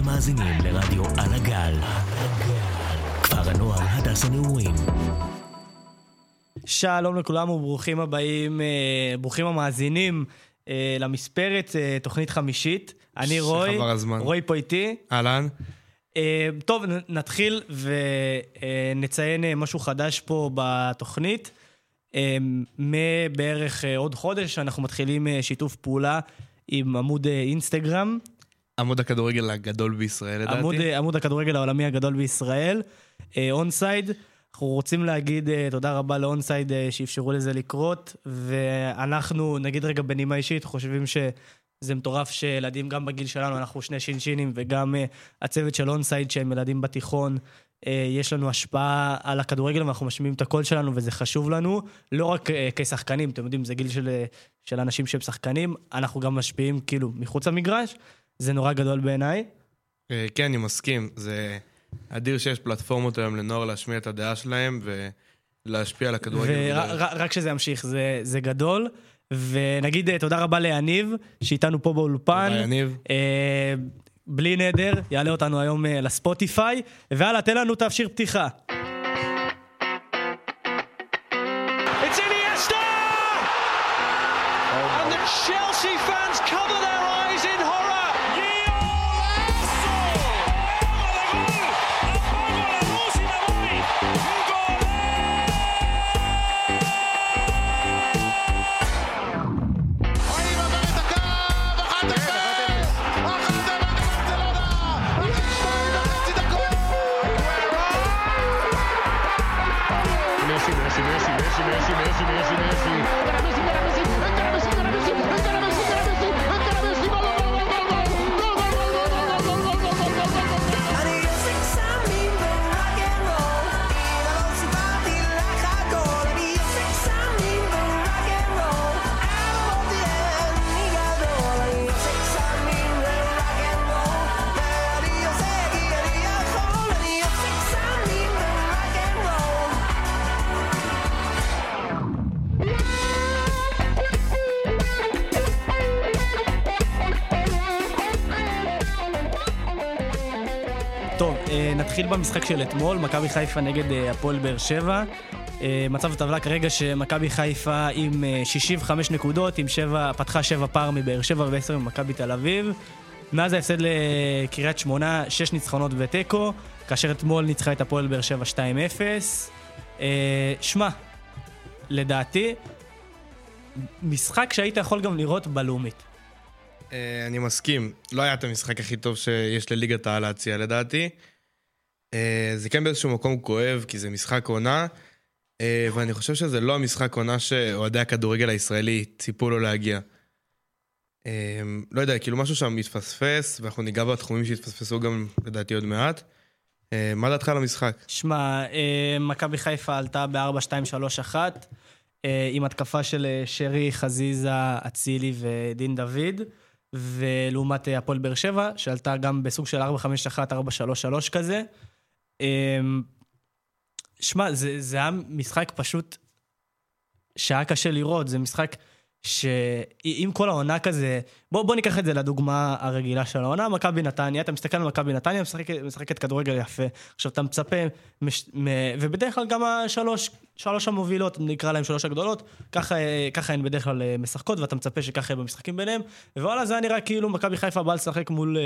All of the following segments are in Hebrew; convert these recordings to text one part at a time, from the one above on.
אתם מאזינים לרדיו על הגל. כפר הנוער הדס הנעורים. שלום לכולם וברוכים הבאים, אה, ברוכים המאזינים אה, למספרת, אה, תוכנית חמישית. אני רוי. רוי פה איתי. אהלן. אה, טוב, נתחיל ונציין משהו חדש פה בתוכנית. אה, מבערך עוד חודש אנחנו מתחילים שיתוף פעולה עם עמוד אינסטגרם, עמוד הכדורגל הגדול בישראל לדעתי. עמוד, אה, עמוד הכדורגל העולמי הגדול בישראל, אונסייד. אנחנו רוצים להגיד אה, תודה רבה לאונסייד אה, שאפשרו לזה לקרות, ואנחנו, נגיד רגע בנימה אישית, חושבים שזה מטורף שילדים גם בגיל שלנו, אנחנו שני שינשינים, וגם אה, הצוות של אונסייד שהם ילדים בתיכון, אה, יש לנו השפעה על הכדורגל ואנחנו משמיעים את הקול שלנו וזה חשוב לנו, לא רק אה, כשחקנים, אתם יודעים, זה גיל של, אה, של אנשים שהם שחקנים, אנחנו גם משפיעים כאילו מחוץ למגרש, זה נורא גדול בעיניי. אה, כן, אני מסכים. זה אדיר שיש פלטפורמות היום לנוער להשמיע את הדעה שלהם ולהשפיע על הכדורגל. ורק שזה ימשיך, זה, זה גדול. ונגיד אה, תודה רבה ליניב, שאיתנו פה באולפן. תודה, יניב. אה, בלי נדר, יעלה אותנו היום אה, לספוטיפיי. והלאה, תן לנו את השיר פתיחה. אה, במשחק של אתמול, מכבי חיפה נגד אה, הפועל באר שבע. אה, מצב הטבלה כרגע שמכבי חיפה עם אה, 65 נקודות, עם שבע, פתחה שבע פער מבאר שבע ועשר ממכבי תל אביב. מאז ההפסד לקריית שמונה, שש ניצחונות ותיקו, כאשר אתמול ניצחה את הפועל באר שבע 2-0. אה, שמע, לדעתי, משחק שהיית יכול גם לראות בלאומית. אה, אני מסכים. לא היה את המשחק הכי טוב שיש לליגת העל להציע לדעתי. אה, זה כן באיזשהו מקום כואב, כי זה משחק עונה, אה, ואני חושב שזה לא המשחק עונה שאוהדי הכדורגל הישראלי ציפו לו להגיע. אה, לא יודע, כאילו משהו שם מתפספס, ואנחנו ניגע בתחומים שהתפספסו גם לדעתי עוד מעט. מה דעתך על המשחק? שמע, מכבי חיפה עלתה ב-4-2-3-1, אה, עם התקפה של שרי, חזיזה, אצילי ודין דוד, ולעומת הפועל באר שבע, שעלתה גם בסוג של 4-5-1, 4-3-3 כזה. אה, שמע, זה, זה היה משחק פשוט שהיה קשה לראות, זה משחק שאם כל העונה כזה, בוא, בוא ניקח את זה לדוגמה הרגילה של העונה, מכבי נתניה, אתה מסתכל על מכבי נתניה, משחקת, משחקת כדורגל יפה. עכשיו אתה מצפה, מש, מ, ובדרך כלל גם השלוש, שלוש המובילות, נקרא להם שלוש הגדולות, ככה, ככה הן בדרך כלל אה, משחקות, ואתה מצפה שככה יהיה במשחקים ביניהם, ווואלה זה היה נראה כאילו מכבי חיפה באה לשחק מול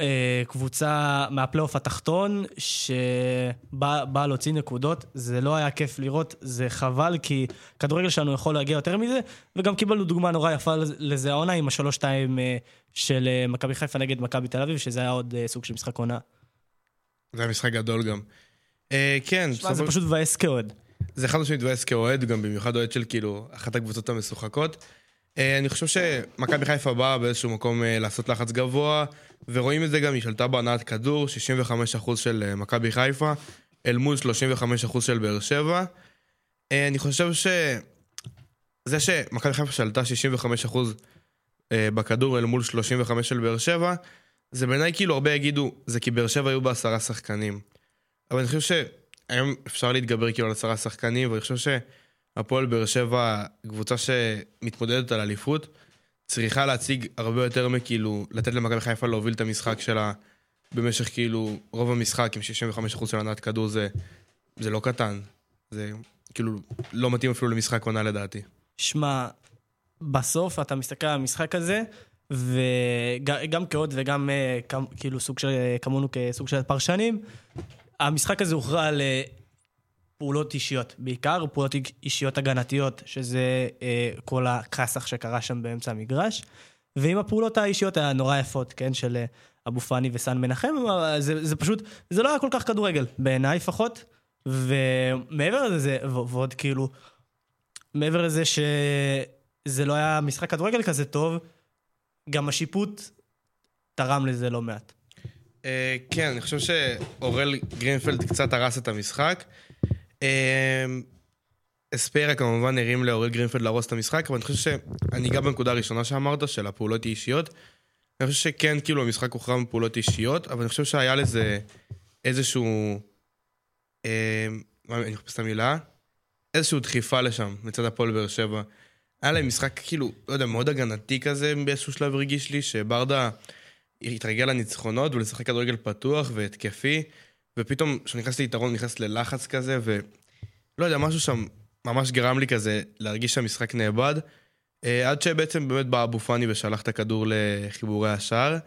אה, קבוצה מהפלייאוף התחתון, שבאה להוציא נקודות, זה לא היה כיף לראות, זה חבל, כי כדורגל שלנו יכול להגיע יותר מזה, וגם קיבלנו דוגמה נורא יפה לזה העונה עם השלוש-שתיים אה, של אה, מכבי חיפה נגד מכבי תל אביב, שזה היה עוד אה, סוג של משחק עונה. זה היה משחק גדול גם. אה, כן, שמע, זה פשוט מבאס כאוהד. זה חד משמעית מתבאס כאוהד, גם במיוחד אוהד של כאילו אחת הקבוצות המשוחקות. אני חושב שמכבי חיפה באה באיזשהו מקום לעשות לחץ גבוה, ורואים את זה גם, היא שלטה בהנעת כדור, 65% של אה, מכבי חיפה, אל מול 35% של באר שבע. אה, אני חושב ש... זה שמכבי חיפה שלטה 65% אה, בכדור אל מול 35 של באר שבע, זה בעיניי כאילו הרבה יגידו, זה כי באר שבע היו בעשרה שחקנים. אבל אני חושב שהיום אפשר להתגבר כאילו על עשרה שחקנים, ואני חושב שהפועל באר שבע, קבוצה שמתמודדת על אליפות, צריכה להציג הרבה יותר מכאילו, לתת למכבי חיפה להוביל את המשחק שלה במשך כאילו רוב המשחק עם 65% של הנעת כדור זה, זה לא קטן. זה כאילו לא מתאים אפילו למשחק עונה לדעתי. שמע, בסוף אתה מסתכל על המשחק הזה, וגם כאוהד וגם אה, כאילו סוג של, כמונו כסוג של פרשנים, המשחק הזה הוכרע על אה, פעולות אישיות, בעיקר פעולות אישיות הגנתיות, שזה אה, כל הכסח שקרה שם באמצע המגרש, ועם הפעולות האישיות הנורא יפות, כן, של אה, אבו פאני וסן מנחם, אבל זה, זה פשוט, זה לא היה כל כך כדורגל, בעיניי לפחות, ומעבר לזה, זה, ו- ועוד כאילו, מעבר לזה שזה לא היה משחק כדורגל כזה טוב, גם השיפוט תרם לזה לא מעט. אה, כן, אני חושב שאורל גרינפלד קצת הרס את המשחק. אה, אספיירה כמובן הרים לאורל גרינפלד להרוס את המשחק, אבל אני חושב שאני אגע בנקודה הראשונה שאמרת, של הפעולות האישיות. אני חושב שכן, כאילו, המשחק הוכרע מפעולות אישיות, אבל אני חושב שהיה לזה איזשהו... אה, אני מחפש את המילה? איזושהי דחיפה לשם, מצד הפועל באר שבע. היה להם משחק כאילו, לא יודע, מאוד הגנתי כזה באיזשהו שלב הרגיש לי, שברדה התרגל לניצחונות ולשחק כדורגל פתוח והתקפי, ופתאום כשהוא נכנס ליתרון, נכנס ללחץ כזה, ולא יודע, משהו שם ממש גרם לי כזה להרגיש שהמשחק נאבד, אה, עד שבעצם באמת בא אבו פאני ושלח את הכדור לחיבורי השער.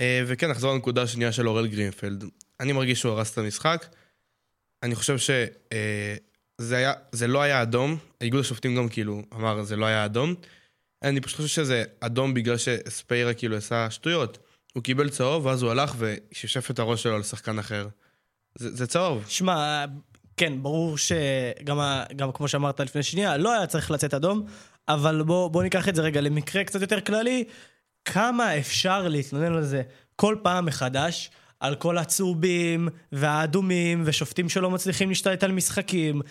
אה, וכן, נחזור לנקודה השנייה של אורל גרינפלד. אני מרגיש שהוא הרס את המשחק. אני חושב שזה היה, זה לא היה אדום, איגוד השופטים גם כאילו אמר זה לא היה אדום. אני פשוט חושב שזה אדום בגלל שספיירה כאילו עשה שטויות. הוא קיבל צהוב, ואז הוא הלך ושפשף את הראש שלו על שחקן אחר. זה, זה צהוב. שמע, כן, ברור שגם גם כמו שאמרת לפני שנייה, לא היה צריך לצאת אדום, אבל בוא, בוא ניקח את זה רגע למקרה קצת יותר כללי. כמה אפשר להתלונן על זה כל פעם מחדש, על כל הצהובים והאדומים ושופטים שלא מצליחים להשתלט על משחקים,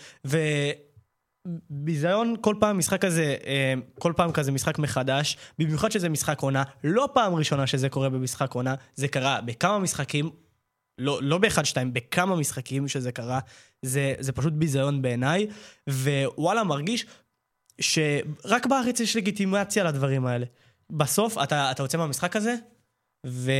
וביזיון כל פעם משחק כזה, אה, כל פעם כזה משחק מחדש, במיוחד שזה משחק עונה, לא פעם ראשונה שזה קורה במשחק עונה, זה קרה בכמה משחקים, לא, לא באחד, שתיים, בכמה משחקים שזה קרה, זה, זה פשוט ביזיון בעיניי, ווואלה, מרגיש שרק בארץ יש לגיטימציה לדברים האלה. בסוף, אתה, אתה יוצא מהמשחק הזה, ו...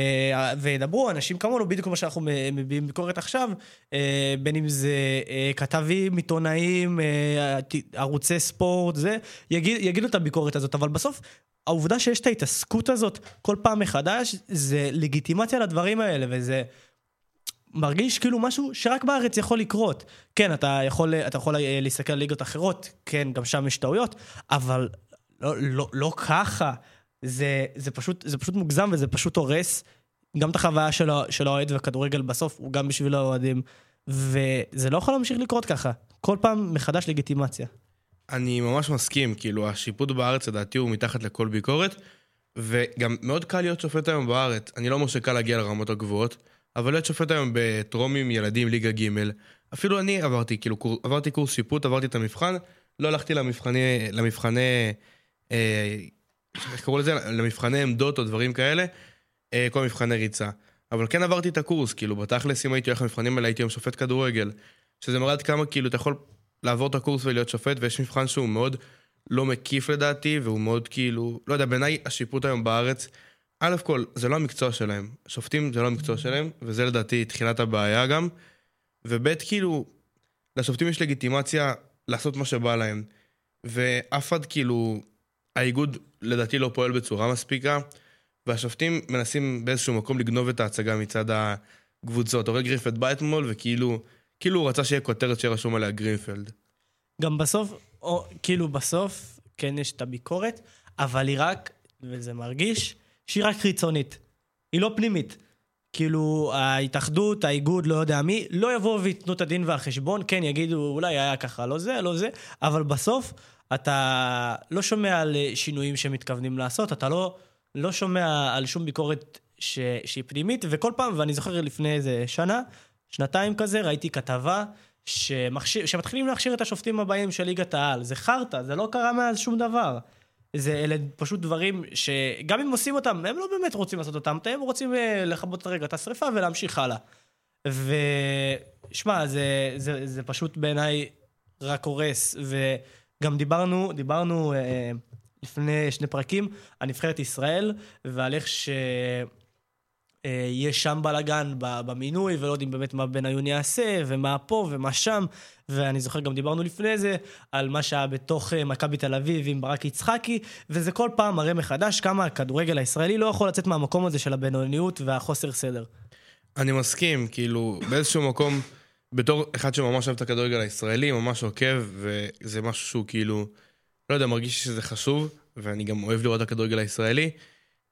וידברו אנשים כמונו, בדיוק כמו שאנחנו מביעים ביקורת עכשיו, אה, בין אם זה אה, כתבים, עיתונאים, אה, ערוצי ספורט, זה, יגיד, יגידו את הביקורת הזאת, אבל בסוף, העובדה שיש את ההתעסקות הזאת כל פעם מחדש, זה לגיטימציה לדברים האלה, וזה... מרגיש כאילו משהו שרק בארץ יכול לקרות. כן, אתה יכול, אתה יכול אה, להסתכל על ליגות אחרות, כן, גם שם יש טעויות, אבל לא, לא, לא ככה. זה, זה, פשוט, זה פשוט מוגזם וזה פשוט הורס גם את החוויה של, האוהד והכדורגל בסוף הוא גם בשביל האוהדים. וזה לא יכול להמשיך לקרות ככה. כל פעם מחדש לגיטימציה. אני ממש מסכים, כאילו, השיפוט בארץ לדעתי הוא מתחת לכל ביקורת, וגם מאוד קל להיות שופט היום בארץ. אני לא אומר שקל להגיע לרמות הגבוהות, אבל להיות שופט היום בטרומים, ילדים, ליגה ג', אפילו אני עברתי, כאילו, קור, עברתי קורס שיפוט, עברתי את המבחן, לא הלכתי למבחני, למבחני, אה, איך קראו לזה? למבחני עמדות או דברים כאלה, אה, כל מבחני ריצה. אבל כן עברתי את הקורס, כאילו, בתכלס, אם הייתי הולך למבחנים האלה, הייתי היום שופט כדורגל. שזה מראה עד כמה, כאילו, אתה יכול לעבור את הקורס ולהיות שופט, ויש מבחן שהוא מאוד לא מקיף לדעתי, והוא מאוד כאילו, לא יודע, בעיניי השיפוט היום בארץ, א' כל, זה לא המקצוע שלהם. שופטים זה לא המקצוע שלהם, וזה לדעתי תחילת הבעיה גם. וב' כאילו, לשופטים יש לגיטימציה לעשות מה שבא להם. ואף אחד כאילו, האיגוד לדעתי לא פועל בצורה מספיקה, והשופטים מנסים באיזשהו מקום לגנוב את ההצגה מצד הקבוצות. אורל גרינפלד בא אתמול, וכאילו, כאילו הוא רצה שיהיה כותרת שיהיה רשום עליה גרינפלד. גם בסוף, או, כאילו בסוף, כן יש את הביקורת, אבל היא רק, וזה מרגיש, שהיא רק חיצונית. היא לא פנימית. כאילו, ההתאחדות, האיגוד, לא יודע מי, לא יבואו וייתנו את הדין והחשבון, כן, יגידו, אולי היה ככה, לא זה, לא זה, אבל בסוף, אתה לא שומע על שינויים שמתכוונים לעשות, אתה לא, לא שומע על שום ביקורת ש, שהיא פנימית, וכל פעם, ואני זוכר לפני איזה שנה, שנתיים כזה, ראיתי כתבה שמכשיר, שמתחילים להכשיר את השופטים הבאים של ליגת העל. זה חרטא, זה לא קרה מאז שום דבר. זה אלה פשוט דברים שגם אם עושים אותם, הם לא באמת רוצים לעשות אותם, הם רוצים אה, לכבות רגע את השריפה ולהמשיך הלאה. ושמע, זה, זה, זה פשוט בעיניי רק הורס, וגם דיברנו, דיברנו אה, לפני שני פרקים, על נבחרת ישראל, ועל איך ש... אה, יש שם בלאגן במינוי, ולא יודעים באמת מה בניון יעשה, ומה פה ומה שם. ואני זוכר, גם דיברנו לפני זה, על מה שהיה בתוך אה, מכבי תל אביב עם ברק יצחקי, וזה כל פעם מראה מחדש כמה הכדורגל הישראלי לא יכול לצאת מהמקום הזה של הבינוניות והחוסר סדר. אני מסכים, כאילו, באיזשהו מקום, בתור אחד שממש אוהב את הכדורגל הישראלי, ממש עוקב, וזה משהו שהוא כאילו, לא יודע, מרגיש שזה חשוב, ואני גם אוהב לראות את הכדורגל הישראלי.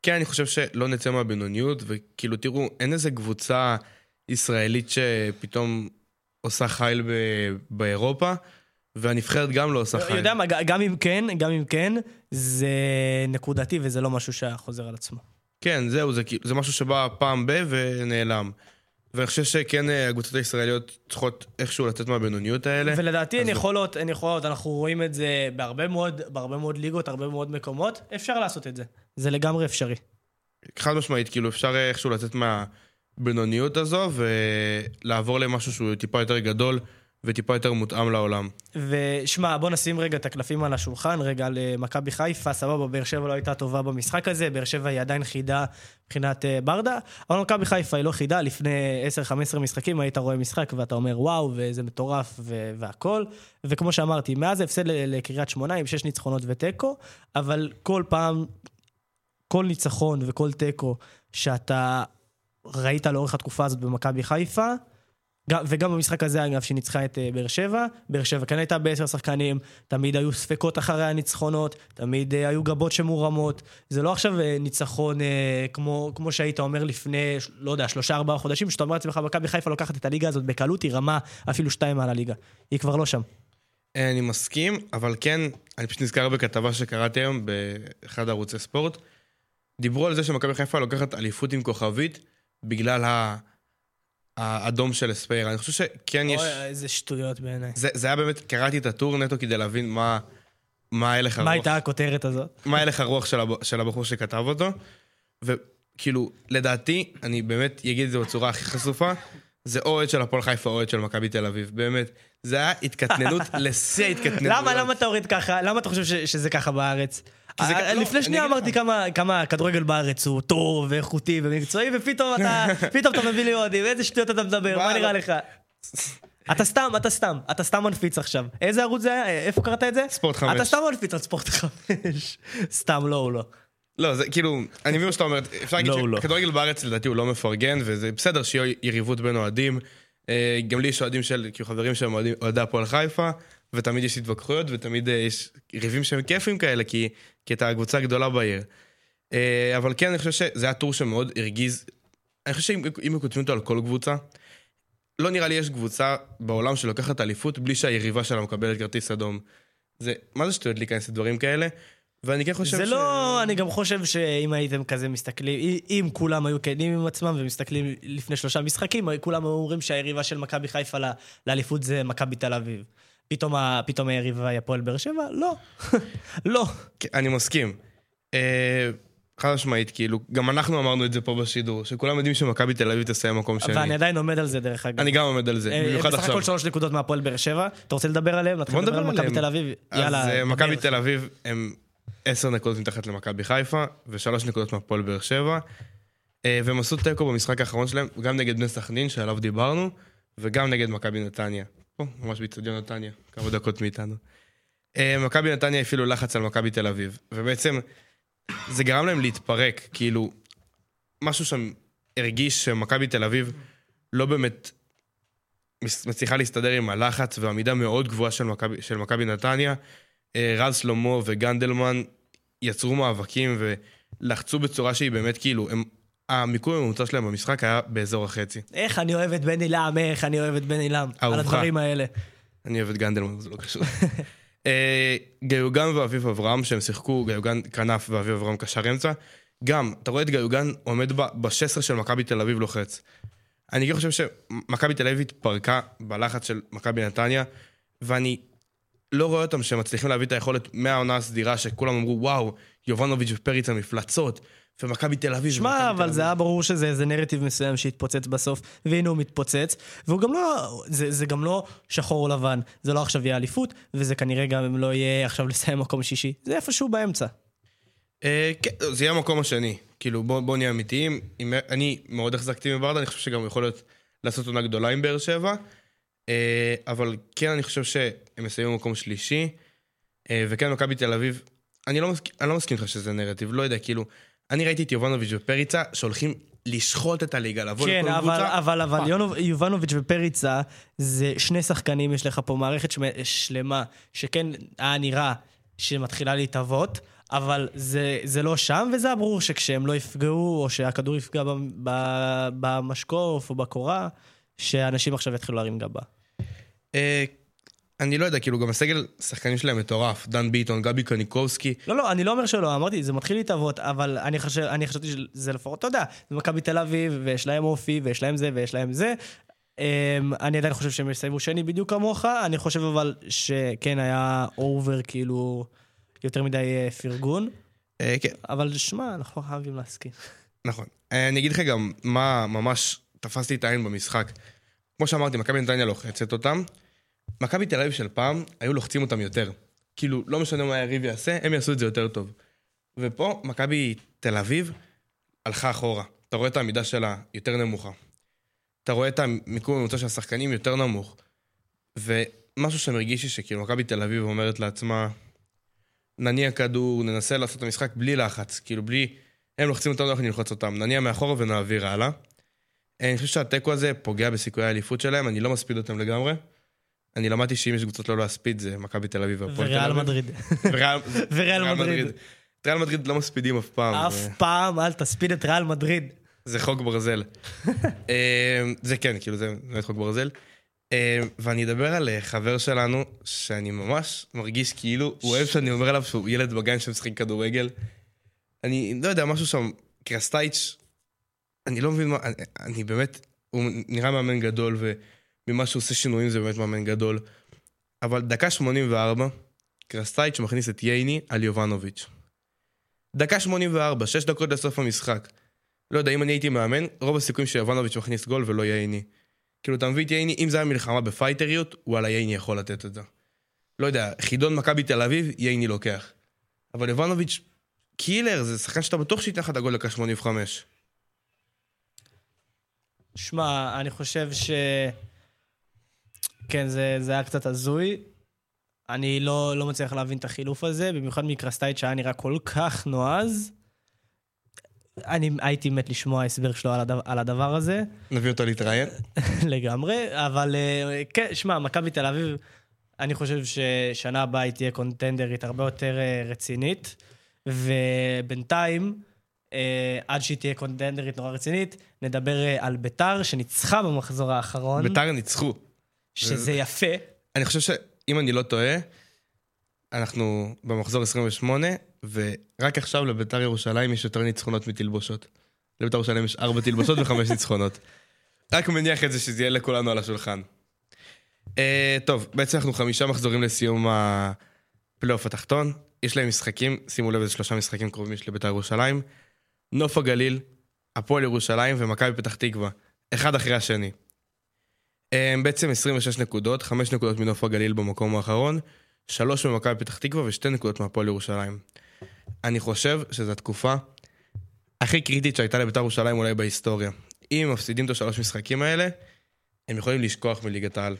כן, אני חושב שלא נצא מהבינוניות, וכאילו, תראו, אין איזה קבוצה ישראלית שפתאום עושה חייל ב- באירופה, והנבחרת גם לא עושה חייל. יודע מה, גם אם כן, גם אם כן, זה נקודתי וזה לא משהו שחוזר על עצמו. כן, זהו, זה, זה משהו שבא פעם ב- ונעלם. ואני חושב שכן, אה, הקבוצות הישראליות צריכות איכשהו לצאת מהבינוניות האלה. ולדעתי הן יכולות, הן יכולות, אנחנו רואים את זה בהרבה מאוד, בהרבה מאוד ליגות, הרבה מאוד מקומות, אפשר לעשות את זה. זה לגמרי אפשרי. חד משמעית, כאילו אפשר איכשהו לצאת מהבינוניות הזו ולעבור למשהו שהוא טיפה יותר גדול וטיפה יותר מותאם לעולם. ושמע, בוא נשים רגע את הקלפים על השולחן, רגע למכבי חיפה, סבבה, באר שבע לא הייתה טובה במשחק הזה, באר שבע היא עדיין חידה מבחינת אה, ברדה, אבל מכבי חיפה היא לא חידה, לפני 10-15 משחקים היית רואה משחק ואתה אומר וואו, וזה מטורף ו- והכל, וכמו שאמרתי, מאז ההפסד לקריית שמונה עם 6 ניצחונות ותיקו, אבל כל פעם, כל ניצחון וכל תיקו שאתה ראית לאורך התקופה הזאת במכבי חיפה, גם- וגם במשחק הזה, אגב, שהיא ניצחה את אה, באר שבע, באר שבע כן הייתה בעשר שחקנים, תמיד היו ספקות אחרי הניצחונות, תמיד אה, היו גבות שמורמות. זה לא עכשיו אה, ניצחון כמו, כמו שהיית אומר לפני, לא יודע, שלושה ארבעה חודשים, שאתה אומר לעצמך, מכבי חיפה לוקחת את הליגה הזאת בקלות, היא רמה אפילו שתיים מעל הליגה. היא כבר לא שם. אני מסכים, אבל כן, אני פשוט נזכר בכתבה שקראתי היום באחד ערוצי ספורט. דיברו על זה שמכבי חיפה לוקחת אליפות עם כוכבית בגלל ה- האדום של אספייר. אני חושב שכן יש... אוי, איזה שטויות בעיניי. זה, זה היה באמת, קראתי את הטור נטו כדי להבין מה, מה הלך הרוח. מה הייתה הכותרת הזאת? מה הלך הרוח של, הב... של הבחור שכתב אותו. וכאילו, לדעתי, אני באמת אגיד את זה בצורה הכי חשופה, זה או אוהד של הפועל חיפה או אוהד של מכבי תל אביב. באמת, זה היה התקטננות לשיא ההתקטננות. למה, למה אתה יורד ככה? למה אתה חושב ש- שזה ככה בארץ? אה, לא, לפני שנייה. אמרתי כמה- הכדורגל בארץ הוא טוב ואיכותי ומקצועי, ופתאום אתה מביא לי אוהדים, איזה שטויות אתה מדבר, מה נראה. לך? אתה סתם, אתה סתם, אתה סתם מנפיץ עכשיו. איזה ערוץ זה היה? איפה קראת את זה? ספורט חמש. אתה סתם מנפיץ על ספורט חמש. סתם, לא, הוא לא. לא, זה כאילו, אני מבין מה שאתה אומר, אפשר להגיד לא, הוא לא. שכדורגל בארץ לדעתי הוא לא מפרגן, וזה בסדר שיהיה יריבות בין אוהדים. אה, גם לי יש אוהדים של, כאילו חברים שהם אוהדי הפועל חיפה, ותמיד יש התווכחויות, ותמיד אה, יש ריבים שהם כיפים כאלה, כי כי אתה הקבוצה הגדולה בעיר. אה, אבל כן, אני חושב שזה היה טור שמאוד הרגיז. אני חושב שאם כותבים אותו על כל קבוצה, לא נראה לי יש קבוצה בעולם שלוקחת אליפות בלי שהיריבה שלה מקבלת כרטיס אדום. זה, מה זה שטויות להיכנס לדברים כאלה? ואני כן חושב זה לא, אני גם חושב שאם הייתם כזה מסתכלים, אם- כולם היו כנים עם עצמם ומסתכלים לפני שלושה משחקים, כולם היו אומרים שהיריבה של מכבי חיפה לאליפות זה מכבי תל אביב. פתאום ה- פתאום היריבה היא הפועל באר שבע? לא. לא. אני מסכים. אה, חד משמעית, כאילו, גם אנחנו אמרנו את זה פה בשידור, שכולם יודעים שמכבי תל אביב תסיים מקום שני. ואני עדיין עומד על זה, דרך אגב. אני גם עומד על זה, אה, במיוחד בסך עכשיו. הכל שלוש נקודות מהפועל באר שבע. אתה רוצה לדבר עליהם? בוא נדבר על מכבי. תל אביב? אז אה. מכבי תל אביב הם עשר נקודות מתחת למכבי חיפה, ושלוש נקודות מהפועל באר שבע. והם עשו תיקו במשחק האחרון שלהם, גם נגד בני סכנין, שעליו דיברנו, וגם נגד מכבי נתניה. פה, ממש באיצטדיון נתניה, כמה דקות מאיתנו. אה, מכבי נתניה הפעילו לחץ על מכבי תל אביב, ובעצם זה גרם להם להתפרק, כאילו, משהו שם הרגיש שמכבי תל אביב לא באמת מצליחה להסתדר עם הלחץ והעמידה מאוד גבוהה של מכבי- של מכבי נתניה. אה, רז שלמה וגנדלמן יצרו מאבקים ולחצו בצורה שהיא באמת כאילו, הם, המיקום הממוצע שלהם במשחק היה באזור החצי. איך אני אוהב את בני לם, איך אני אוהב את בני לם. על. הדברים האלה. אני אוהב את גנדלמן, זה לא קשור. אה, גיוגן ואביב אברהם, שהם שיחקו, גיוגן כנף ואביב אברהם קשר אמצע, גם, אתה רואה את גיוגן עומד ב-16 של מכבי תל אביב לוחץ. אני גם חושב שמכבי תל אביב התפרקה בלחץ של מכבי נתניה, ואני לא רואה אותם שהם מצליחים להביא את היכולת מהעונה הסדירה, שכולם אמרו, וואו, יובנוביץ' ופריץ המפלצות, ומכבי תל אביב. שמע, אבל. זה היה ברור שזה איזה נרטיב מסוים שהתפוצץ בסוף, והנה הוא מתפוצץ, והוא גם לא, זה, זה גם לא שחור או לבן, זה לא עכשיו יהיה אליפות, וזה כנראה גם לא יהיה עכשיו לסיים מקום שישי, זה איפשהו באמצע. אה, כן, זה יהיה המקום השני. כאילו, בוא, בוא נהיה אמיתיים. אם, אני מאוד החזקתי מברדה, אני חושב שגם יכול להיות לעשות עונה גדולה עם באר שבע. אה, אבל כן, אני חושב שהם מסיימים במקום שלישי. אה, וכן, מכבי תל אביב, אני לא, מסכים, לא מסכים איתך שזה נרטיב, לא יודע, כאילו, אני ראיתי את יובנוביץ' ופריצה שהולכים לשחוט את הליגה, לבוא כן, לכל אבל, קבוצה. אבל, אבל. יונו- יובנוביץ' ופריצה זה שני שחקנים, יש לך פה מערכת שלמה, שכן היה נראה שמתחילה להתהוות, אבל זה, זה לא שם, וזה היה ברור שכשהם לא יפגעו, או שהכדור יפגע ב- ב- במשקוף או בקורה, שאנשים עכשיו יתחילו להרים גבה. אני לא יודע, כאילו, גם הסגל, השחקנים שלהם מטורף. דן ביטון, גבי קניקובסקי. לא, לא, אני לא אומר שלא, אמרתי, זה מתחיל להתהוות, אבל אני, חושב, אני חשבתי שזה לפחות, אתה יודע, זה מכבי תל אביב, ויש להם אופי, ויש להם זה, ויש להם זה. אממ, אני עדיין חושב שהם יסיימו שני בדיוק כמוך, אני חושב אבל שכן היה over, כאילו, יותר מדי אה, פרגון, אה, כן, אבל שמע, אנחנו חייבים להסכים. נכון. אה, אני אגיד לך גם מה ממש תפסתי את העין במשחק. כמו שאמרתי, מכבי נתניה לוחצת אותם. מכבי תל אביב של פעם, היו לוחצים אותם יותר. כאילו, לא משנה מה היריב יעשה, הם יעשו את זה יותר טוב. ופה, מכבי תל אביב הלכה אחורה. אתה רואה את העמידה שלה יותר נמוכה. אתה רואה את המיקום הממוצע של השחקנים יותר נמוך. ומשהו שמרגיש לי שכאילו מכבי תל אביב אומרת לעצמה, נניע כדור, ננסה לעשות את המשחק בלי לחץ, כאילו בלי... הם לוחצים אותנו, אנחנו נלחץ אותם. נניע מאחורה ונעביר הלאה. אני חושב שהתיקו הזה פוגע בסיכויי האליפות שלהם, אני לא מספיד אותם לגמרי. אני למדתי שאם יש קבוצות לא להספיד, זה מכבי תל אביב והפועל תל וריאל אביב. מדריד. וריאל- וריאל מדריד. את ריאל מדריד לא מספידים אף פעם. אף פעם אל תספיד את ריאל מדריד. זה חוק ברזל. אה, זה כן, כאילו זה באמת חוק ברזל. אה, ואני אדבר על אה, חבר שלנו, שאני ממש מרגיש כאילו, הוא אוהב שאני אומר עליו שהוא ילד בגן שמשחק כדורגל. אני לא יודע, משהו שם, קרסטייץ', אני לא מבין מה, אני, אני באמת, הוא נראה מאמן גדול, וממה שהוא עושה שינויים זה באמת מאמן גדול. אבל דקה 84, קרסטייץ' מכניס את ייני על יובנוביץ'. דקה 84, 6 דקות לסוף המשחק. לא יודע, אם אני הייתי מאמן, רוב הסיכויים שיובנוביץ' מכניס גול ולא ייני. כאילו, אתה מביא את ייני, אם זה היה מלחמה בפייטריות, וואלה, ייני יכול לתת את זה. לא יודע, חידון מכבי תל אביב, ייני לוקח. אבל יובנוביץ', קילר, זה שחקן שאתה בטוח שייתן לך את הגול דקה 85. שמע, אני חושב ש... כן, זה, זה היה קצת הזוי. אני לא, לא מצליח להבין את החילוף הזה, במיוחד מקרסטייט שהיה נראה כל כך נועז. אני הייתי מת לשמוע הסבר שלו על, הדבר, על הדבר הזה, נביא אותו להתראיין. לגמרי, אבל אה, כן, שמע, מכבי תל אביב, אני חושב ששנה הבאה היא תהיה קונטנדרית הרבה יותר אה, רצינית, ובינתיים, אה, עד שהיא תהיה קונטנדרית נורא רצינית, נדבר על ביתר שניצחה במחזור האחרון, ביתר ניצחו. שזה יפה. אני חושב שאם אני לא טועה, אנחנו במחזור 28, ורק עכשיו לביתר ירושלים יש יותר ניצחונות מתלבושות. לביתר ירושלים יש ארבע תלבושות וחמש ניצחונות. רק מניח את זה שזה יהיה לכולנו על השולחן. Uh, טוב, בעצם אנחנו חמישה מחזורים לסיום הפלייאוף התחתון. יש להם משחקים, שימו לב איזה שלושה משחקים קרובים יש לביתר ירושלים. נוף הגליל, הפועל ירושלים ומכבי פתח תקווה. אחד אחרי השני. הם בעצם 26 נקודות, 5 נקודות מנוף הגליל במקום האחרון, 3 ממכבי פתח תקווה ו2 נקודות מהפועל ירושלים. אני חושב שזו התקופה הכי קריטית שהייתה לבית"ר ירושלים אולי בהיסטוריה. אם הם מפסידים את השלוש משחקים האלה, הם יכולים לשכוח מליגת העל.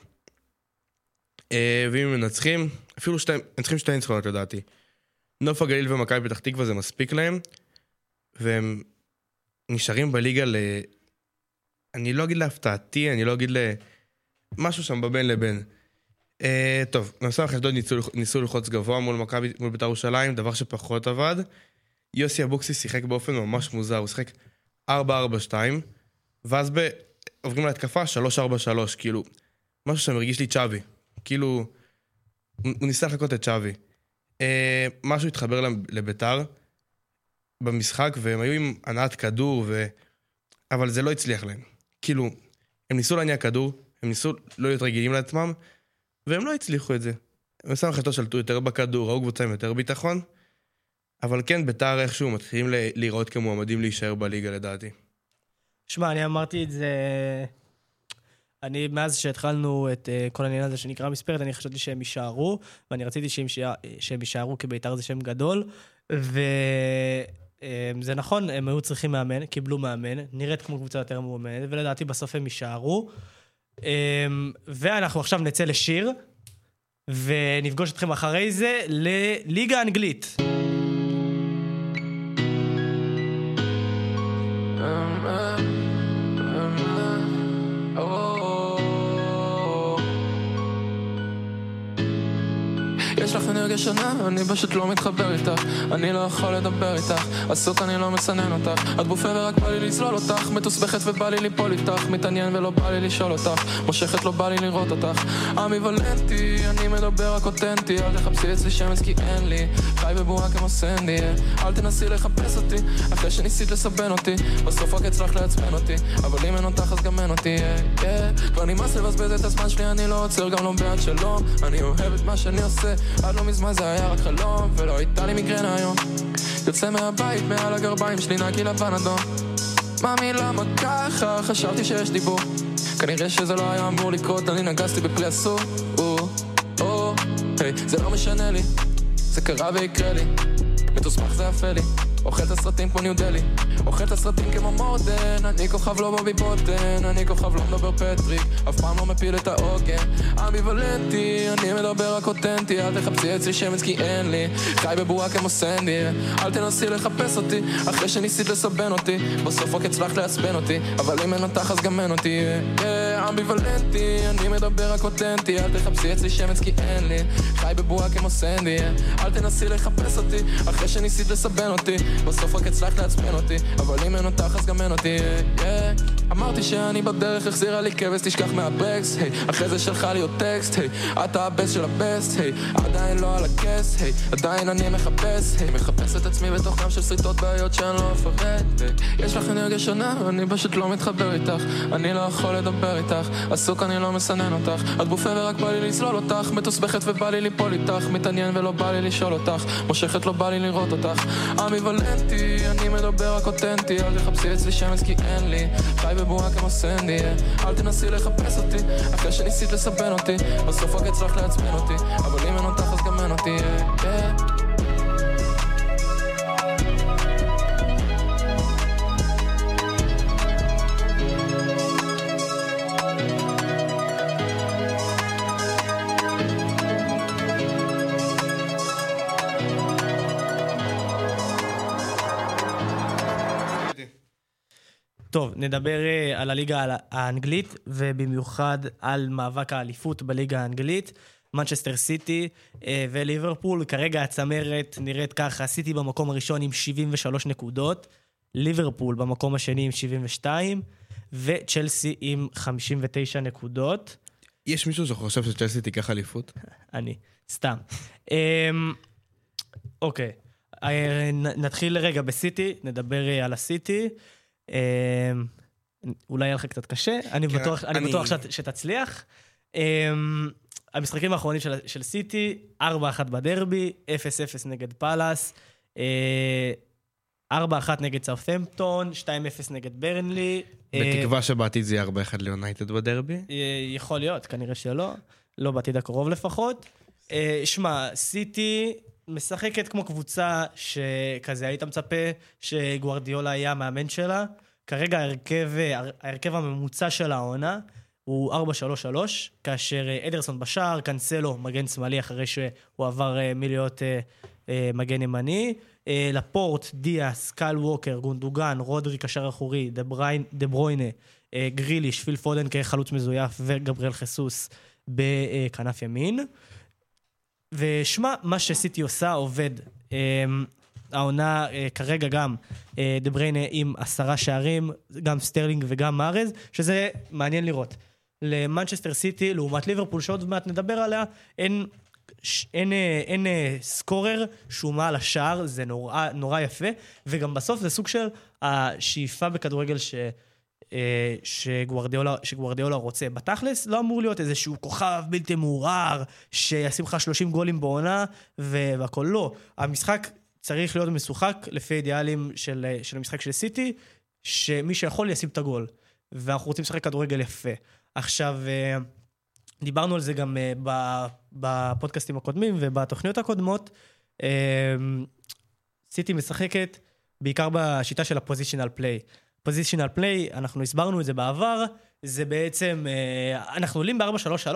אה, ואם הם מנצחים, אפילו שתי, הם צריכים שתי ניצחונות לדעתי. נוף הגליל ומכבי פתח תקווה זה מספיק להם, והם נשארים בליגה ל... אני לא אגיד להפתעתי, אני לא אגיד ל... משהו שם בבין לבין. Uh, טוב, במסמך אשדוד ניסו, ניסו ללחוץ גבוה מול מכבי, מול בית"ר ירושלים, דבר שפחות עבד. יוסי אבוקסיס שיחק באופן ממש מוזר, הוא שיחק 4-4-2, ואז ב... עוברים להתקפה 3-4-3, כאילו, משהו שמרגיש לי צ'אבי. כאילו, הוא ניסה לחקות את צ'אבי. Uh, משהו התחבר לבית"ר במשחק, והם היו עם הנעת כדור, ו... אבל זה לא הצליח להם. כאילו, הם ניסו להניע כדור, הם ניסו לא להיות רגילים לעצמם, והם לא הצליחו את זה. הם שמו חטא שלטו יותר בכדור, ראו קבוצה עם יותר ביטחון, אבל כן, ביתר איכשהו מתחילים להיראות כמועמדים להישאר בליגה לדעתי. שמע, אני אמרתי את זה... אני, מאז שהתחלנו את uh, כל העניין הזה שנקרא מספרת, אני חשבתי שהם יישארו, ואני רציתי שהם, יישאר, שהם יישארו כי בית"ר זה שם גדול, וזה נכון, הם היו צריכים מאמן, קיבלו מאמן, נראית כמו קבוצה יותר מאומנת, ולדעתי בסוף הם יישארו. Um, ואנחנו עכשיו נצא לשיר, ונפגוש אתכם אחרי זה לליגה האנגלית. אנרגיה שונה, אני פשוט לא מתחבר איתך. אני לא יכול לדבר איתך, עסוק אני לא מסנן אותך. את בופה ורק בא לי לסלול אותך. מתוסבכת ובא לי ליפול איתך. מתעניין ולא בא לי לשאול אותך. מושכת לא בא לי לראות אותך. אמביוולנטי, אני מדבר רק אותנטי. אל תחפשי אצלי שמץ כי אין לי. חי בבועה כמו סנדי yeah. אל תנסי לחפש אותי. אחרי שניסית לסבן אותי בסוף רק הצלחת לעצבן אותי. אבל אם אין אותך אז גם אין אותי yeah, yeah. כבר נמאס לבזבז את הזמן שלי אני לא עוצר גם לא בעד שלום. אני אוהב את מה שאני עושה. עד לא מזמן זה היה רק חלום ולא הייתה לי מיגרנה היום? יוצא מהבית מעל הגרביים שלי נקי לבן אדום. מאמי למה ככה? חשבתי שיש דיבור. כנראה שזה לא היה אמור לקרות אני נגסתי בפרי אסור. או, או, היי, זה לא משנה לי. זה קרה ויקרה לי. מתוסמך זה יפה לי אוכל את הסרטים כמו ניו דלי אוכל את הסרטים כמו מורדן אני כוכב לא בובי בוטן אני כוכב לא מדבר פטריק. אף פעם לא מפיל את העוגן. אמביוולנטי אני מדבר רק אותנטי. אל תחפשי אצלי שמץ כי אין לי. חי בבועה כמו סנדי. אל תנסי לחפש אותי אחרי שניסית לסבן אותי. בסוף רק הצלחת לעצבן אותי אבל אם אין אותך אז גם אין אותי. yeah, אמביוולנטי אני מדבר רק אותנטי אל תחפשי אצלי שמץ כי אין לי. חי בבועה כמו סנדי אל תנסי לחפש אותי אחרי שניסית לסבן אותי. בסוף רק הצלחת לעצבן אותי אבל אם אין אותך אז גם אין אותי yeah. אמרתי שאני בדרך החזירה לי כבש תשכח מהברקס hey. אחרי זה שלחה לי עוד טקסט hey. אתה הבסט של הבסט hey. עדיין לא על הכס hey. עדיין אני מחפש hey. מחפש את עצמי בתוך ים של שריטות בעיות שאני לא אפרט hey. יש לך אנרגיה שונה אני פשוט לא מתחבר איתך אני לא יכול לדבר איתך עסוק אני לא מסנן אותך את בופה ורק בא לי לסלול אותך מתוסבכת ובא לי ליפול איתך מתעניין ולא בא לי לשאול אותך מושכת לא בא לי לראות אותך אמביוולנטי אני מדבר רק אותנטי אל תחפשי אצלי שמץ כי אין לי חי בבועה כמו סנדי אל תנסי לחפש אותי אחרי שניסית לסבן אותי בסוף רק הצלחת לעצבן אותי אבל אם אין אותך אז גם אין אותי yeah. טוב, נדבר אה, על הליגה הל- האנגלית, ובמיוחד על מאבק האליפות בליגה האנגלית. מנצ'סטר סיטי אה, וליברפול, כרגע הצמרת נראית ככה, סיטי במקום הראשון עם 73 נקודות, ליברפול במקום השני עם 72, וצ'לסי עם 59 נקודות. יש מישהו שחושב שצ'לסי תיקח אליפות? אני, סתם. אמ, אוקיי, אה, נתחיל רגע בסיטי, נדבר על הסיטי. אמ, אולי יהיה לך קצת קשה, אני כן, בטוח, אני אני- בטוח שת- שתצליח. אמ, המשחקים האחרונים של, של סיטי, 4-1 בדרבי, 0-0 נגד פאלאס, אה, 4-1 נגד סאות'מפטון, 2-0 נגד ברנלי. אה, בתקווה שבעתיד זה יהיה 4-1 ליונייטד בדרבי. אה, יכול להיות, כנראה שלא. לא בעתיד הקרוב לפחות. אה, שמע, סיטי משחקת כמו קבוצה שכזה היית מצפה שגוארדיולה היה המאמן שלה. כרגע ההרכב, ההרכב הממוצע של העונה הוא 4-3-3, כאשר אה, אדרסון בשער, קאנסלו מגן שמאלי אחרי שהוא עבר אה, מלהיות אה, מגן ימני. לפורט, דיאס, קל ווקר, גונדוגן, רודרי קשר אחורי, דה ברוינה, גריליש, פיל פודן כחלוץ מזויף וגבריאל חיסוס בכנף ימין. ושמע, מה שסיטי עושה עובד. אה, העונה אה, כרגע גם אה, דה בריינה עם עשרה שערים, גם סטרלינג וגם מארז, שזה מעניין לראות. למנצ'סטר סיטי, לעומת ליברפול, שעוד מעט נדבר עליה, אין, אין, אה, אין אה, scorer שהוא מעל השאר, זה נורא, נורא יפה, וגם בסוף זה סוג של השאיפה בכדורגל ש... אה, שגוארדיולה, שגוארדיולה רוצה. בתכלס לא אמור להיות איזשהו כוכב בלתי מעורער, שישים לך 30 גולים בעונה ו- והכל לא. המשחק צריך להיות משוחק לפי אידיאלים של, אה, של המשחק של סיטי, שמי שיכול ישים את הגול. ואנחנו רוצים לשחק כדורגל יפה. עכשיו, אה, דיברנו על זה גם בפודקאסטים הקודמים ובתוכניות הקודמות. סיטי משחקת בעיקר בשיטה של הפוזיציונל פליי. פוזיציונל פליי, אנחנו הסברנו את זה בעבר, זה בעצם, אה, אנחנו עולים ב-4-3-3,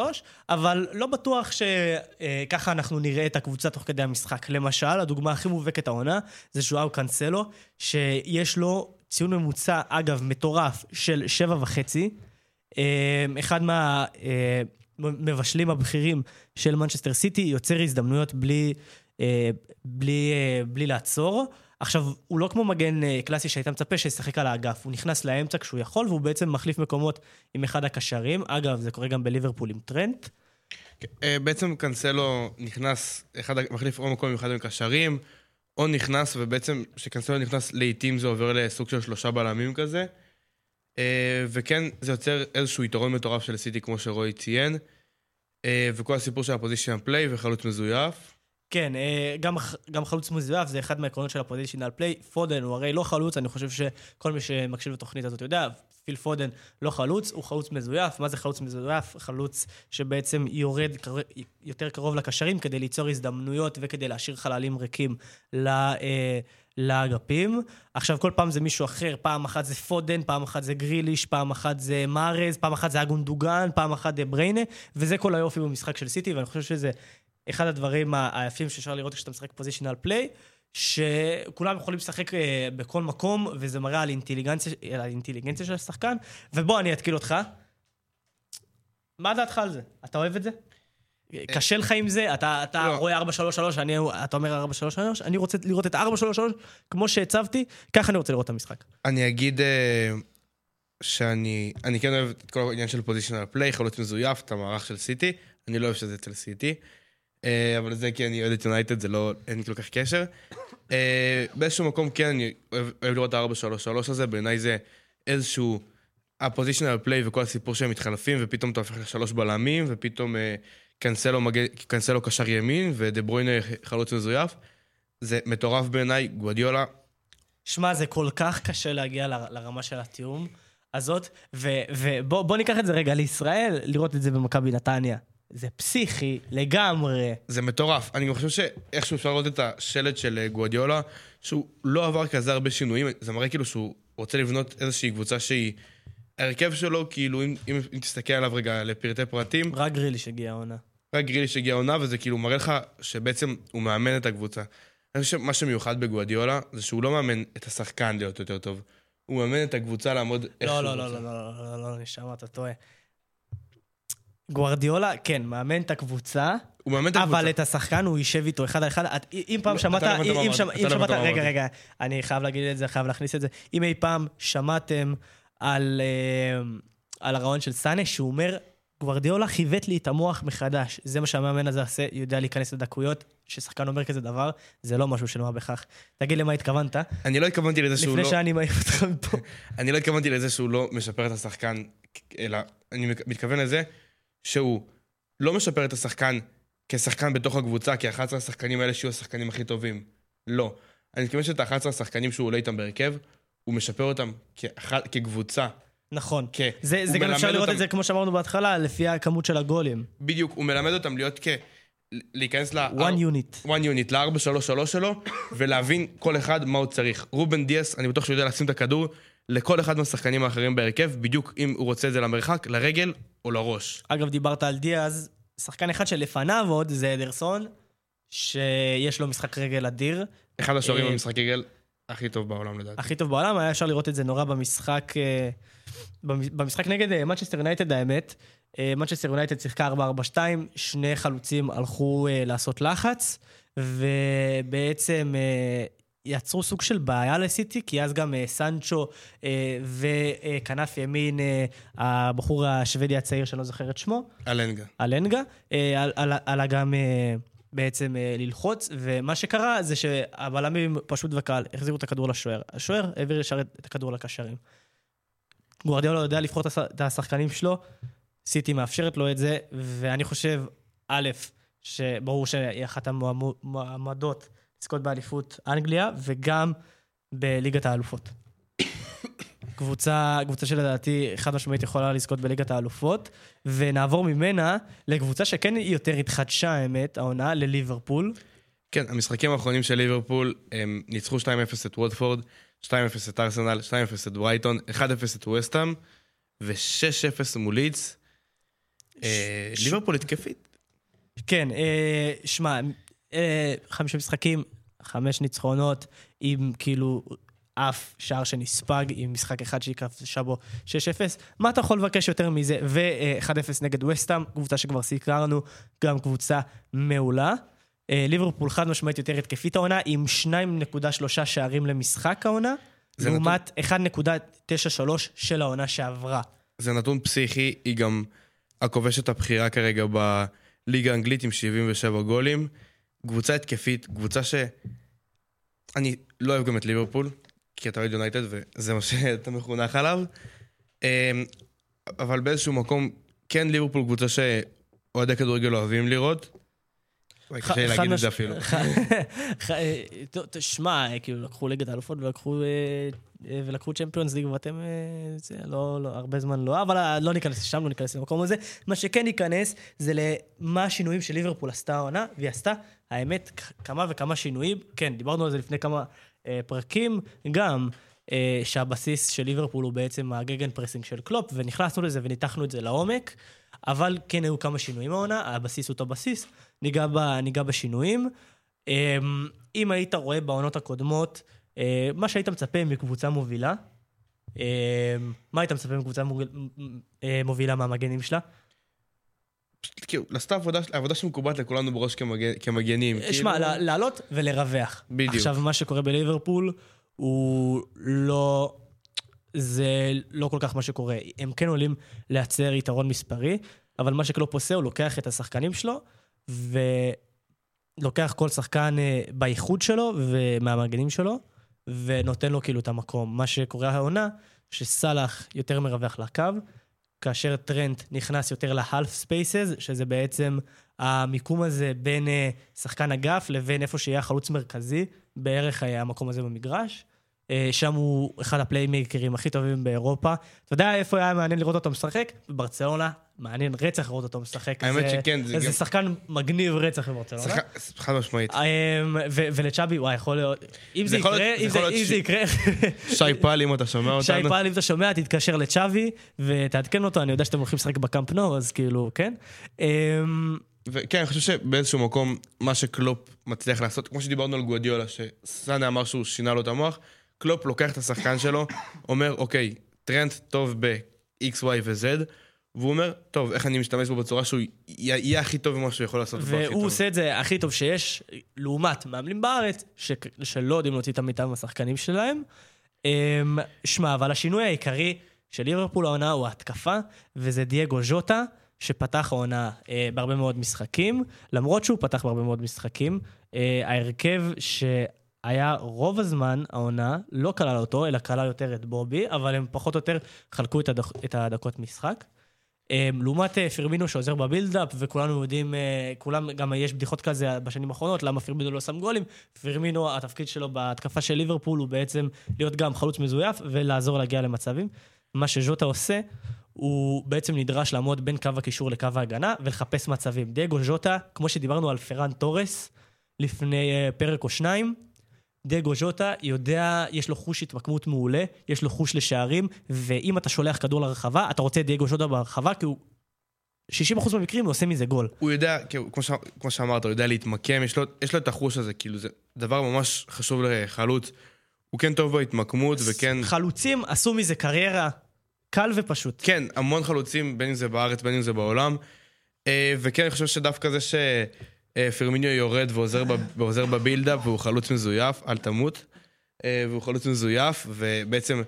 אבל לא בטוח שככה אנחנו נראה את הקבוצה תוך כדי המשחק. למשל, הדוגמה הכי מובהקת העונה, זה ז'ואאו קאנסלו, שיש לו ציון ממוצע, אגב, מטורף, של שבע וחצי. אה, אחד מהמבשלים הבכירים של מנצ'סטר סיטי, יוצר הזדמנויות בלי, אה, בלי, אה, בלי לעצור. עכשיו, הוא לא כמו מגן אה, קלאסי שהיית מצפה שישחק על האגף, הוא נכנס לאמצע כשהוא יכול, והוא בעצם מחליף מקומות עם אחד הקשרים. אגב, זה קורה גם בליברפול עם טרנט. אה, בעצם קנסלו נכנס, אחד, מחליף או מקום עם אחד מקשרים, או נכנס, ובעצם כשקנסלו נכנס לעיתים זה עובר לסוג של שלושה בלמים כזה. אה, וכן, זה יוצר איזשהו יתרון מטורף של סיטי, כמו שרועי ציין. וכל הסיפור של ה position play וחלוץ מזויף. כן, אה, גם, גם חלוץ מזויף זה אחד מהעקרונות של ה positional play. פודן הוא הרי לא חלוץ, אני חושב שכל מי שמקשיב לתוכנית הזאת יודע, פיל פודן לא חלוץ, הוא חלוץ מזויף. מה זה חלוץ מזויף? חלוץ שבעצם יורד קר... יותר קרוב לקשרים כדי ליצור הזדמנויות וכדי להשאיר חללים ריקים ל... אה, לאגפים. עכשיו, כל פעם זה מישהו אחר, פעם אחת זה פודן, פעם אחת זה גריליש, פעם אחת זה מארז, פעם אחת זה גונדואן, פעם אחת דה בריינה, וזה כל היופי במשחק של סיטי, ואני חושב שזה אחד הדברים היפים שאפשר לראות כשאתה משחק פוזיציונל פליי, שכולם יכולים לשחק אה, בכל מקום, וזה מראה על אינטליגנציה, על האינטליגנציה של השחקן. ובוא, אני אתקיל אותך. מה דעתך על זה? אתה אוהב את זה? קשה לך עם זה? אתה, אתה לא. רואה 4-3-3, אני, אתה אומר 4-3-3, אני רוצה לראות את 4-3-3 כמו שהצבתי, ככה אני רוצה לראות את המשחק. אני אגיד אה, שאני אני כן אוהב את כל העניין של פוזיציונל פליי, חלוץ מזויף, את המערך של סיטי. אני לא אוהב שזה אצל סיטי. אה, אבל זה כי אני אוהד את יונייטד, זה לא, אין לי כל כך קשר. אה, באיזשהו מקום כן, אני אוהב, לראות את ה-4-3-3 הזה, בעיניי זה איזשהו... הפוזיציונל פליי וכל הסיפור שהם מתחלפים, ופתאום אתה הופך לשלוש בלמים, ופתאום אה, קנסלו, מגן, קנסלו קשר ימין, ודה ברוינה חלוץ מזויף. זה מטורף בעיניי, גואדיולה, שמע, זה כל כך קשה להגיע ל- לרמה של התיאום הזאת, ובוא בוא ניקח את זה רגע לישראל, לראות את זה במכבי נתניה. זה פסיכי לגמרי. זה מטורף. אני חושב שאיכשהו אפשר לראות את השלט של אה, גואדיולה, שהוא לא עבר כזה הרבה שינויים, זה מראה כאילו שהוא רוצה לבנות איזושהי קבוצה שהיא... ההרכב שלו, כאילו, אם, אם, אם תסתכל עליו רגע לפרטי פרטים, רק גריליש הגיע העונה. רק גריליש הגיע עונה, וזה כאילו מראה לך שבעצם הוא מאמן את הקבוצה. אני חושב שמה שמיוחד בגואדיולה, זה שהוא לא מאמן את השחקן להיות יותר טוב. הוא מאמן את הקבוצה לעמוד לא, לא, לא. לא, לא, לא, לא, לא, נשמה, אתה טועה. גוארדיולה, כן, מאמן את הקבוצה, הוא מאמן את הקבוצה. אבל את השחקן הוא יישב איתו אחד על אחד. אם פעם שמעת, לא אם- לא שמעת, רגע. רגע, אני חייב להגיד את זה, חייב להכניס את זה. אם אי פעם שמעתם על על הרעיון של סאנה, שהוא אומר, גוורדיאולה חיווט לי את המוח מחדש. זה מה שהמאמן הזה עושה, יודע להיכנס לדקויות. כששחקן אומר כזה דבר, זה לא משהו מה בכך. תגיד למה התכוונת, אני לא התכוונתי לזה שהוא לפני לא... שאני מעיף אותך מפה. אני לא התכוונתי לזה שהוא לא משפר את השחקן, אלא אני מתכוון לזה שהוא לא משפר את השחקן כשחקן בתוך הקבוצה, כי 11 השחקנים האלה שיהיו השחקנים הכי טובים. לא. אני מתכוון שאת ה-11 השחקנים שהוא עולה איתם בהרכב, הוא משפר אותם כאח- כקבוצה. נכון. כ... זה, זה גם אפשר לראות אותם- את זה, כמו שאמרנו בהתחלה, לפי הכמות של הגולים. בדיוק, הוא מלמד אותם להיות כ... להיכנס ל... one unit. one unit, ל-4-3-3 שלו, ולהבין כל אחד מה הוא צריך. רובן דיאס, אני בטוח שהוא יודע לשים את הכדור לכל אחד מהשחקנים האחרים בהרכב, בדיוק אם הוא רוצה את זה למרחק, לרגל או לראש. אגב, דיברת על דיאז, שחקן אחד שלפניו עוד זה אדרסון, שיש לו משחק רגל אדיר. אחד השוערים אה, במשחק רגל הכי טוב בעולם לדעתי. הכי טוב בעולם, היה אפשר לראות את זה נורא במשחק, אה, במ- במשחק נגד מנצ'סטר יונייטד האמת. מנצ'סטר יונייטד שיחקה 4-4-2, שני חלוצים הלכו אה, לעשות לחץ, ובעצם אה, יצרו סוג של בעיה לסיטי, כי אז גם אה, סנצ'ו אה, וכנף ימין, אה, הבחור השוודי הצעיר שאני לא זוכר את שמו, אלנגה. אלנגה, על- על- עלה גם בעצם ללחוץ, ומה שקרה זה שהבלמים פשוט וקל החזירו את הכדור לשוער. השוער העביר ישר את הכדור לקשרים. גוארדיאלה יודע לבחור את הש- את השחקנים שלו, סיטי מאפשרת לו את זה, ואני חושב, א', שברור שהיא אחת המועמדות לזכות באליפות אנגליה, וגם בליגת האלופות. קבוצה, קבוצה שלדעתי חד משמעית יכולה לזכות בליגת האלופות, ונעבור ממנה לקבוצה שכן היא יותר התחדשה, האמת, העונה, לליברפול. כן, המשחקים האחרונים של ליברפול, הם ניצחו 2-0 את וודפורד, 2-0 את ארסנל, 2-0 את ברייטון, 1-0 את ווסטהאם, ו-6-0 מול לידס. אה, ליברפול התקפית. כן, אה, שמע, חמישה משחקים, חמש ניצחונות, עם כאילו אף שער שנספג, עם משחק אחד שהתקפשה בו 6-0. מה אתה יכול לבקש יותר מזה? ו-1-0 נגד וסטאם, קבוצה שכבר סיקרנו, גם קבוצה מעולה. אה, ליברפול חד משמעית יותר התקפית העונה, עם 2.3 שערים למשחק העונה, לעומת 1.93 של העונה שעברה. זה נתון פסיכי, היא גם הכובשת הבכירה כרגע בליגה האנגלית עם 77 גולים. קבוצה התקפית, קבוצה ש... אני לא אוהב גם את ליברפול, כי אתה אוהד יונייטד וזה מה שאתה מחונך עליו. אמ, אבל באיזשהו מקום, כן ליברפול קבוצה שאוהדי כדורגל אוהבים לראות. וואי, קשה לי להגיד את זה אפילו. אה, תשמע, אה, כאילו, לקחו ליגת האלופות ולקחו אה, צ'מפיונס ליג, ואתם, זה לא, לא, הרבה זמן לא, אבל לא ניכנס לשם, לא ניכנס למקום הזה. מה שכן ניכנס, זה למה השינויים שליברפול עשתה העונה, והיא עשתה, האמת, כמה וכמה שינויים. כן, דיברנו על זה לפני כמה פרקים, גם. שהבסיס של ליברפול הוא בעצם הגגנפרסינג של קלופ, ונכנסנו לזה וניתחנו את זה לעומק, אבל כן היו כמה שינויים העונה, הבסיס אותו בסיס, ניגע, ב, ניגע בשינויים. אה, אם היית רואה בעונות הקודמות, אה, מה שהיית מצפה מקבוצה מובילה, אה, מה היית מצפה מקבוצה אה, מובילה מהמגנים שלה? כאילו, לעשות עבודה, עבודה שמקובעת לכולנו בראש כמגן- כמגנים. שמע, כאילו- לה- לעלות ולרווח. בדיוק. עכשיו, מה שקורה בליברפול הוא לא... זה לא כל כך מה שקורה. הם כן עולים לייצר יתרון מספרי, אבל מה שקלופ עושה, הוא לוקח את השחקנים שלו, ולוקח כל שחקן אה, באיכות שלו ומהמארגנים שלו, ונותן לו כאילו את המקום. מה שקורה העונה, שסאלח יותר מרווח לקו, כאשר טרנט נכנס יותר לה half spaces, שזה בעצם המיקום הזה בין אה, שחקן אגף לבין איפה שיהיה החלוץ מרכזי, בערך היה המקום הזה במגרש. אה, שם הוא אחד הפליימייקרים הכי טובים באירופה. אתה יודע איפה היה מעניין לראות אותו משחק? בברצלונה. מעניין רצח לראות אותו משחק. האמת זה- שכן, זה איזה גם- שחקן מגניב רצח בברצלונה. שחק- חד משמעית. אמ, ולצ'אבי, וואי, יכול להיות... אם זה יקרה, אם זה אם ש- יקרה... שי פעל, אם אתה שומע שי אותנו. פעל, אם אתה שומע, תתקשר לצ'אבי ותעדכן אותו, אני יודע שאתם הולכים לשחק בקאמפ נו, אז כאילו, כן. אמ, וכן, אני חושב שבאיזשהו מקום, מה שקלופ מצליח לעשות, כמו שדיברנו על גואדיולה, שסאנה אמר שהוא שינה לו את המוח, קלופ לוקח את השחקן שלו, אומר, אוקיי, טרנט טוב ב-X, Y ו-Z, והוא אומר, טוב, איך אני משתמש בו בצורה שהוא יהיה הכי טוב ממה שהוא יכול לעשות בו הכי והוא טוב. עושה את זה הכי טוב שיש, לעומת מאמנים בארץ, ש- שלא יודעים להוציא את המיטב מהשחקנים שלהם. אמ, שמע, אבל השינוי העיקרי של ליברפול העונה הוא ההתקפה, וזה דייגו ז'וטה, שפתח העונה אה, בהרבה מאוד משחקים, למרות שהוא פתח בהרבה מאוד משחקים. אה, ההרכב שהיה רוב הזמן, העונה, לא כלל אותו, אלא כלל יותר את בובי, אבל הם פחות או יותר חלקו את, הדק, את הדקות משחק. Um, לעומת uh, פרמינו שעוזר בבילדאפ, וכולנו יודעים, uh, כולם, גם יש בדיחות כזה בשנים האחרונות, למה פרמינו לא שם גולים. פרמינו, התפקיד שלו בהתקפה של ליברפול הוא בעצם להיות גם חלוץ מזויף ולעזור להגיע למצבים. מה שז'וטה עושה, הוא בעצם נדרש לעמוד בין קו הקישור לקו ההגנה ולחפש מצבים. דייגו ז'וטה, כמו שדיברנו על פרן תורס לפני uh, פרק או שניים, דייגו ז'וטה יודע, יש לו חוש התמקמות מעולה, יש לו חוש לשערים, ואם אתה שולח כדור לרחבה, אתה רוצה את דייגו ז'וטה ברחבה, כי הוא... 60% מהמקרים הוא עושה מזה גול. הוא יודע, כמו, ש... כמו שאמרת, הוא יודע להתמקם, יש לו, יש לו את החוש הזה, כאילו, זה דבר ממש חשוב לחלוץ. הוא כן טוב בהתמקמות, וכן... חלוצים עשו מזה קריירה קל ופשוט. כן, המון חלוצים, בין אם זה בארץ, בין אם זה בעולם. אה, וכן, אני חושב שדווקא זה שפרמיניו יורד ועוזר, בבילדאפ, והוא חלוץ מזויף, אל תמות. אה, והוא חלוץ מזויף, ובעצם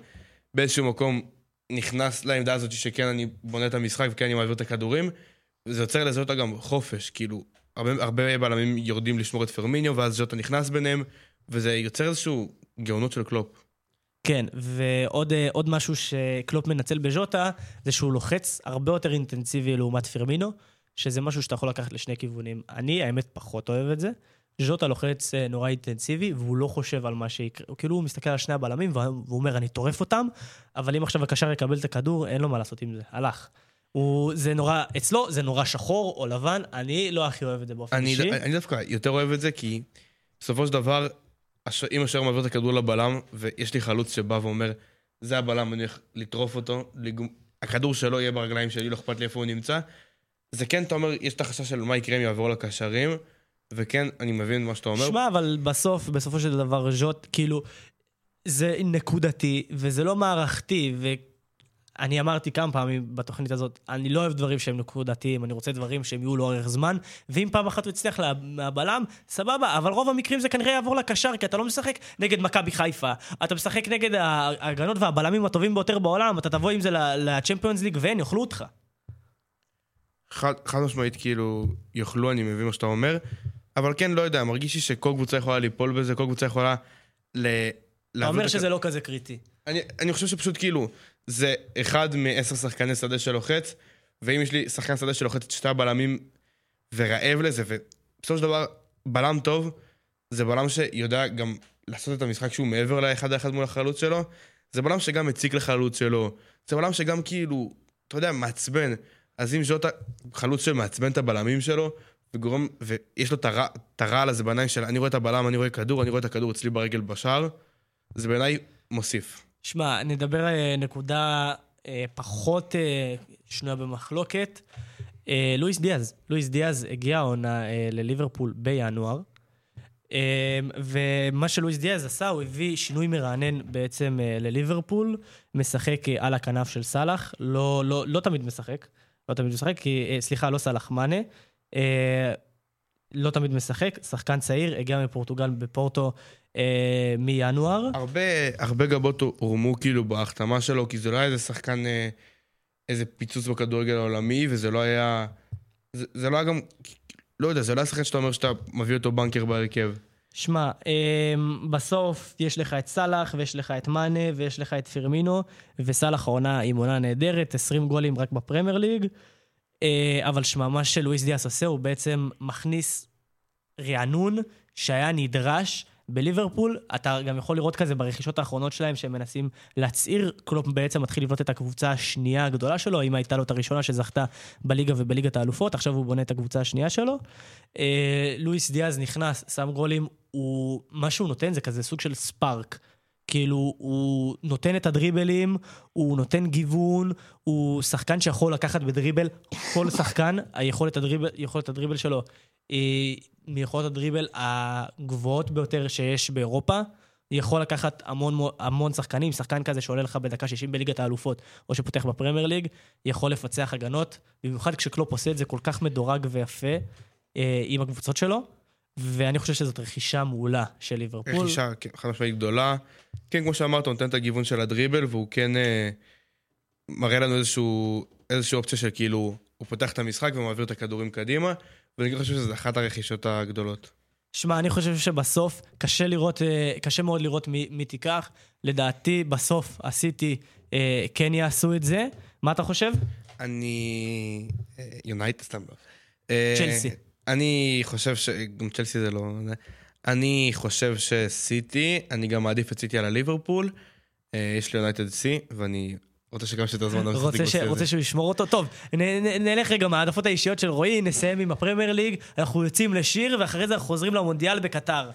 באיזשהו מקום נכנס לעמדה הזאת שכן אני בונה את המשחק וכן אני מעביר את הכדורים. זה יוצר לז'וטה גם חופש, כאילו, הרבה, הרבה בלמים יורדים לשמור את פירמינו, ואז ז'וטה נכנס ביניהם, וזה יוצר איזשהו גאונות של קלופ. כן, ועוד אה, משהו שקלופ מנצל בז'וטה, זה שהוא לוחץ הרבה יותר אינטנסיבי לעומת פירמינו, שזה משהו שאתה יכול לקחת לשני כיוונים. אני, האמת, פחות אוהב את זה, ז'וטה לוחץ אה, נורא אינטנסיבי, והוא לא חושב על מה שיקרה. הוא כאילו, הוא מסתכל על שני הבלמים, והוא והוא אומר, אני טורף אותם, אבל אם עכשיו הקשר יקבל את הכדור, אין לו מה לעשות עם זה. הלך. הוא, זה נורא, אצלו זה נורא שחור או לבן, אני לא הכי אוהב את זה באופן אני, אישי. אני דווקא יותר אוהב את זה, כי בסופו של דבר, הש... אם השוער מעביר את הכדור לבלם, ויש לי חלוץ שבא ואומר, זה הבלם, אני הולך לטרוף אותו, לג... הכדור שלו יהיה ברגליים שלי, לא אכפת לי איפה הוא נמצא. זה כן, אתה אומר, יש את החשש של מה יקרה אם יעברו לקשרים, וכן, אני מבין מה שאתה אומר. שמע, אבל בסוף, בסופו של דבר, ז'וט, כאילו, זה נקודתי, וזה לא מערכתי, ואני אמרתי כמה פעמים בתוכנית הזאת, אני לא אוהב דברים שהם נקודתיים, אני רוצה דברים שהם יהיו לאורך זמן, ואם פעם אחת הוא יצליח לה- מהבלם, סבבה, אבל רוב המקרים זה כנראה יעבור לקשר, כי אתה לא משחק נגד מכבי חיפה, אתה משחק נגד ההגנות והבלמים הטובים ביותר בעולם, אתה תבוא עם זה לצ'מפיונס ליג והם יאכלו אותך. חד, חד משמעית, כאילו, יאכלו, אני מבין מה שאתה אומר, אבל כן, לא יודע, מרגיש לי שכל קבוצה יכולה ליפול בזה, כל קבוצה יכולה ל... אתה אומר שזה לא כזה קריטי. אני, אני חושב שפשוט כאילו, זה אחד מעשר שחקני שדה שלוחץ, ואם יש לי שחקן שדה שלוחץ את שתי הבלמים ורעב לזה, ובסופו של דבר, בלם טוב, זה בלם שיודע גם לעשות את המשחק שהוא מעבר לאחד האחד מול החלוץ שלו, זה בלם שגם מציק לחלוץ שלו, זה בלם שגם כאילו, אתה יודע, מעצבן. אז אם ז'וטה, חלוץ שמעצבן את הבלמים שלו, וגורם, ויש לו את הרע- את הרעל הזה בעיניים של אני רואה את הבלם, אני רואה כדור, אני רואה את הכדור אצלי ברגל בשער, זה בעיניי מוסיף. שמע, נדבר אה, נקודה אה, פחות אה, שנויה במחלוקת. אה, לואיס דיאז, לואיס דיאז הגיע העונה אה, לליברפול בינואר, אה, ומה שלואיס דיאז עשה, הוא הביא שינוי מרענן בעצם לליברפול, משחק על הכנף של סאלח, לא, לא, לא תמיד משחק, לא תמיד משחק, כי, אה, סליחה, לא סאלח, מאנה. אה, לא תמיד משחק, שחקן צעיר, הגיע מפורטוגל בפורטו אה, מינואר. הרבה, הרבה גבות הורמו כאילו בהחתמה שלו, כי זה לא היה איזה שחקן, אה, איזה פיצוץ בכדורגל העולמי, וזה לא היה... זה, זה לא היה גם... לא יודע, זה לא היה שחקן שאתה אומר שאתה מביא אותו בנקר בהרכב. שמע, אמ, בסוף יש לך את סאלח, ויש לך את מאנה, ויש לך את פירמינו, וסאלח העונה עם עונה נהדרת, 20 גולים רק בפרמייר ליג. אה, אבל שמע, מה שלואיס דיאס עושה, הוא בעצם מכניס רענון שהיה נדרש בליברפול. אתה גם יכול לראות כזה ברכישות האחרונות שלהם, שהם מנסים להצעיר, קלופ בעצם מתחיל לבנות את הקבוצה השנייה הגדולה שלו, אם הייתה לו את הראשונה שזכתה בליגה ובליגת האלופות, עכשיו הוא בונה את הקבוצה השנייה שלו. אה, לואיס דיאז נכנס, שם גולים, הוא, מה שהוא נותן זה כזה סוג של ספארק. כאילו, הוא נותן את הדריבלים, הוא נותן גיוון, הוא שחקן שיכול לקחת בדריבל, כל שחקן, היכולת הדריבל, יכולת הדריבל שלו היא מיכולות הדריבל הגבוהות ביותר שיש באירופה. יכול לקחת המון, המון שחקנים, שחקן כזה שעולה לך בדקה 60 בליגת האלופות, או שפותח בפרמייר ליג, יכול לפצח הגנות, במיוחד כשקלופ עושה את זה כל כך מדורג ויפה אה, עם הקבוצות שלו, ואני חושב שזאת רכישה מעולה של ליברפול. רכישה כן, חד משמעית גדולה. כן, כמו שאמרת, הוא נותן את הגיוון של הדריבל, והוא כן אה, מראה לנו איזשהו, איזושהי אופציה של כאילו, הוא פותח את המשחק ומעביר את הכדורים קדימה, ואני חושב שזו אחת הרכישות הגדולות. שמע, אני חושב שבסוף קשה לראות, אה, קשה מאוד לראות מי, מי תיקח. לדעתי, בסוף הסיטי אה, כן יעשו את זה. מה אתה חושב? אני... יונייטד סתם לא. אה, צ'לסי. אני חושב ש... גם צ'לסי זה לא... אני חושב שסיטי, אני גם מעדיף את סיטי על הליברפול. אה, יש לי יונייטד סי, ואני רוצה שכמה שיותר זמן רוצה, ש... רוצה שהוא ישמור אותו? טוב, נ, נ, נלך רגע מהעדפות האישיות של רועי, נסיים עם הפרמייר ליג, אנחנו יוצאים לשיר, ואחרי זה אנחנו חוזרים למונדיאל בקטר.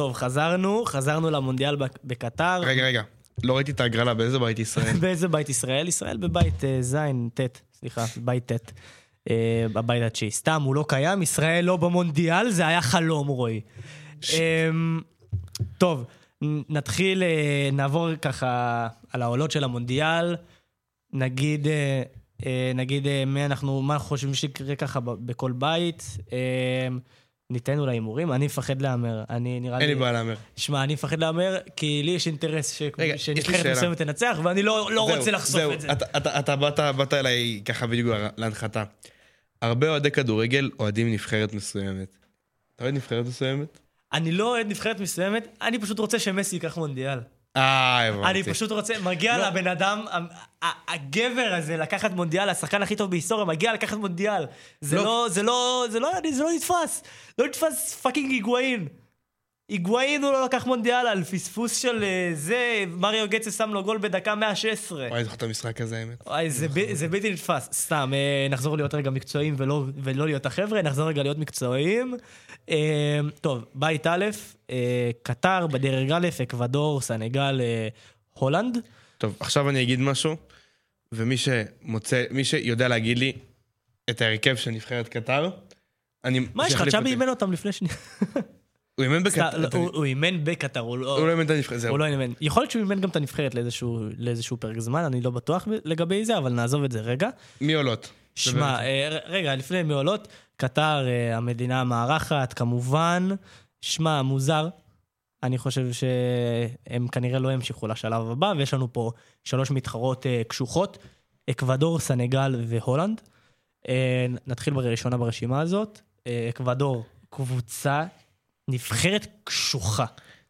טוב, חזרנו, חזרנו למונדיאל בק- בקטר. רגע, רגע. לא ראיתי את ההגרלה, באיזה בית ישראל? באיזה בית ישראל? ישראל בבית אה, ז', ט', סליחה, בית ט'. אה, בבית התשיעי. סתם, הוא לא קיים, ישראל לא במונדיאל, זה היה חלום, רועי. אמ, טוב, נתחיל, אה, נעבור ככה על העולות של המונדיאל. נגיד, נגיד מי אנחנו, מה אנחנו חושבים שיקרה ככה בכל בית. ניתן אולי הימורים, אני מפחד להמר. אני נראה לי... אין לי בעיה להמר. שמע, אני מפחד להמר, כי לי יש אינטרס ש... רגע, שנבחרת. מסוימת תנצח, ואני לא, לא זהו, רוצה לחשוף זהו. את זה. אתה, אתה, אתה באת, באת אליי ככה בדיוק להנחתה. הרבה אוהדי כדורגל אוהדים נבחרת מסוימת. אתה אוהד נבחרת מסוימת? אני לא אוהד נבחרת מסוימת, אני פשוט רוצה שמסי ייקח מונדיאל. אה, הבנתי. אני פשוט רוצה, מגיע לא. לבן אדם, הגבר הזה לקחת מונדיאל, השחקן הכי טוב בהיסטוריה, מגיע לקחת מונדיאל. זה לא. לא, זה לא, זה לא, זה לא נתפס. לא נתפס fucking היגואין. היגואין הוא לא לקח מונדיאל על פספוס של אה, זה, מריו גצה שם לו גול בדקה 116. וואי, זוכר את המשחק הזה, האמת. וואי, זה, ב, זה בלתי נתפס. סתם, אה, נחזור להיות רגע מקצועיים ולא, ולא להיות החבר'ה, נחזור רגע להיות מקצועיים. אה, טוב, בית א', קטאר בדרג א', אקוודור, סנגל, הולנד. טוב, עכשיו אני אגיד משהו, ומי שמוצא, מי שיודע להגיד לי את ההרכב של נבחרת קטר, אני... מה יש לך? צ'אבי. אימן אותם לפני שנייה. הוא אימן בקטר. לא, הוא אימן בקטר, הוא לא... הוא לא אימן את הנבחרת, זהו. הוא לא אימן. יכול להיות שהוא אימן גם את הנבחרת לאיזשהו, פרק זמן, אני לא בטוח לגבי זה, אבל נעזוב את זה רגע. מי עולות? שמע, אה, רגע, לפני מי עולות, קטר, אה, המדינה המארחת, כמובן. שמע, מוזר. אני חושב שהם כנראה לא ימשיכו לשלב הבא, ויש לנו פה שלוש מתחרות אה, קשוחות, אקוודור, סנגל והולנד. נתחיל בראשונה ברשימה הזאת. אקוודור, קבוצה, נבחרת קשוחה.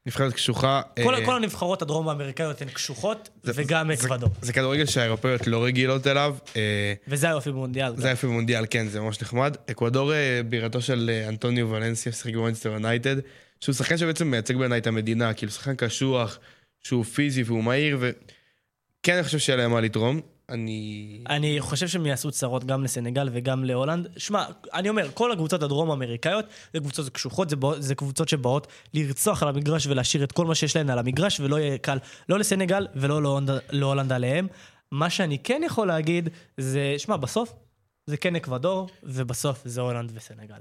נבחרת קשוחה. כל, אה, כל הנבחרות הדרום-אמריקאיות הן קשוחות, זה- וגם זה- אקוודור. זה כדורגל שהאירופאיות לא רגילות אליו. אה, וזה היופי במונדיאל. זה יפה במונדיאל, כן, זה ממש נחמד. אקוודור אה, בירתו של אה, אנטוניו ולנסיה, שיחק במנצ'סטר יונייטד, שהוא שחקן שבעצם מייצג בעיניי את המדינה, כאילו שחקן קשוח, שהוא פיזי והוא מהיר, וכן, אני חושב שיהיה להם מה לתרום. אני... אני חושב שהם יעשו צרות גם לסנגל וגם להולנד. שמע, אני אומר, כל הקבוצות הדרום-אמריקאיות זה קבוצות קשוחות, זה, בא- זה קבוצות שבאות לרצוח על המגרש ולהשאיר את כל מה שיש להן על המגרש, ולא יהיה קל לא לסנגל ולא להולנד, להולנד עליהם. מה שאני כן יכול להגיד זה, שמע, בסוף זה כן אקוודור, ובסוף זה הולנד וסנגל.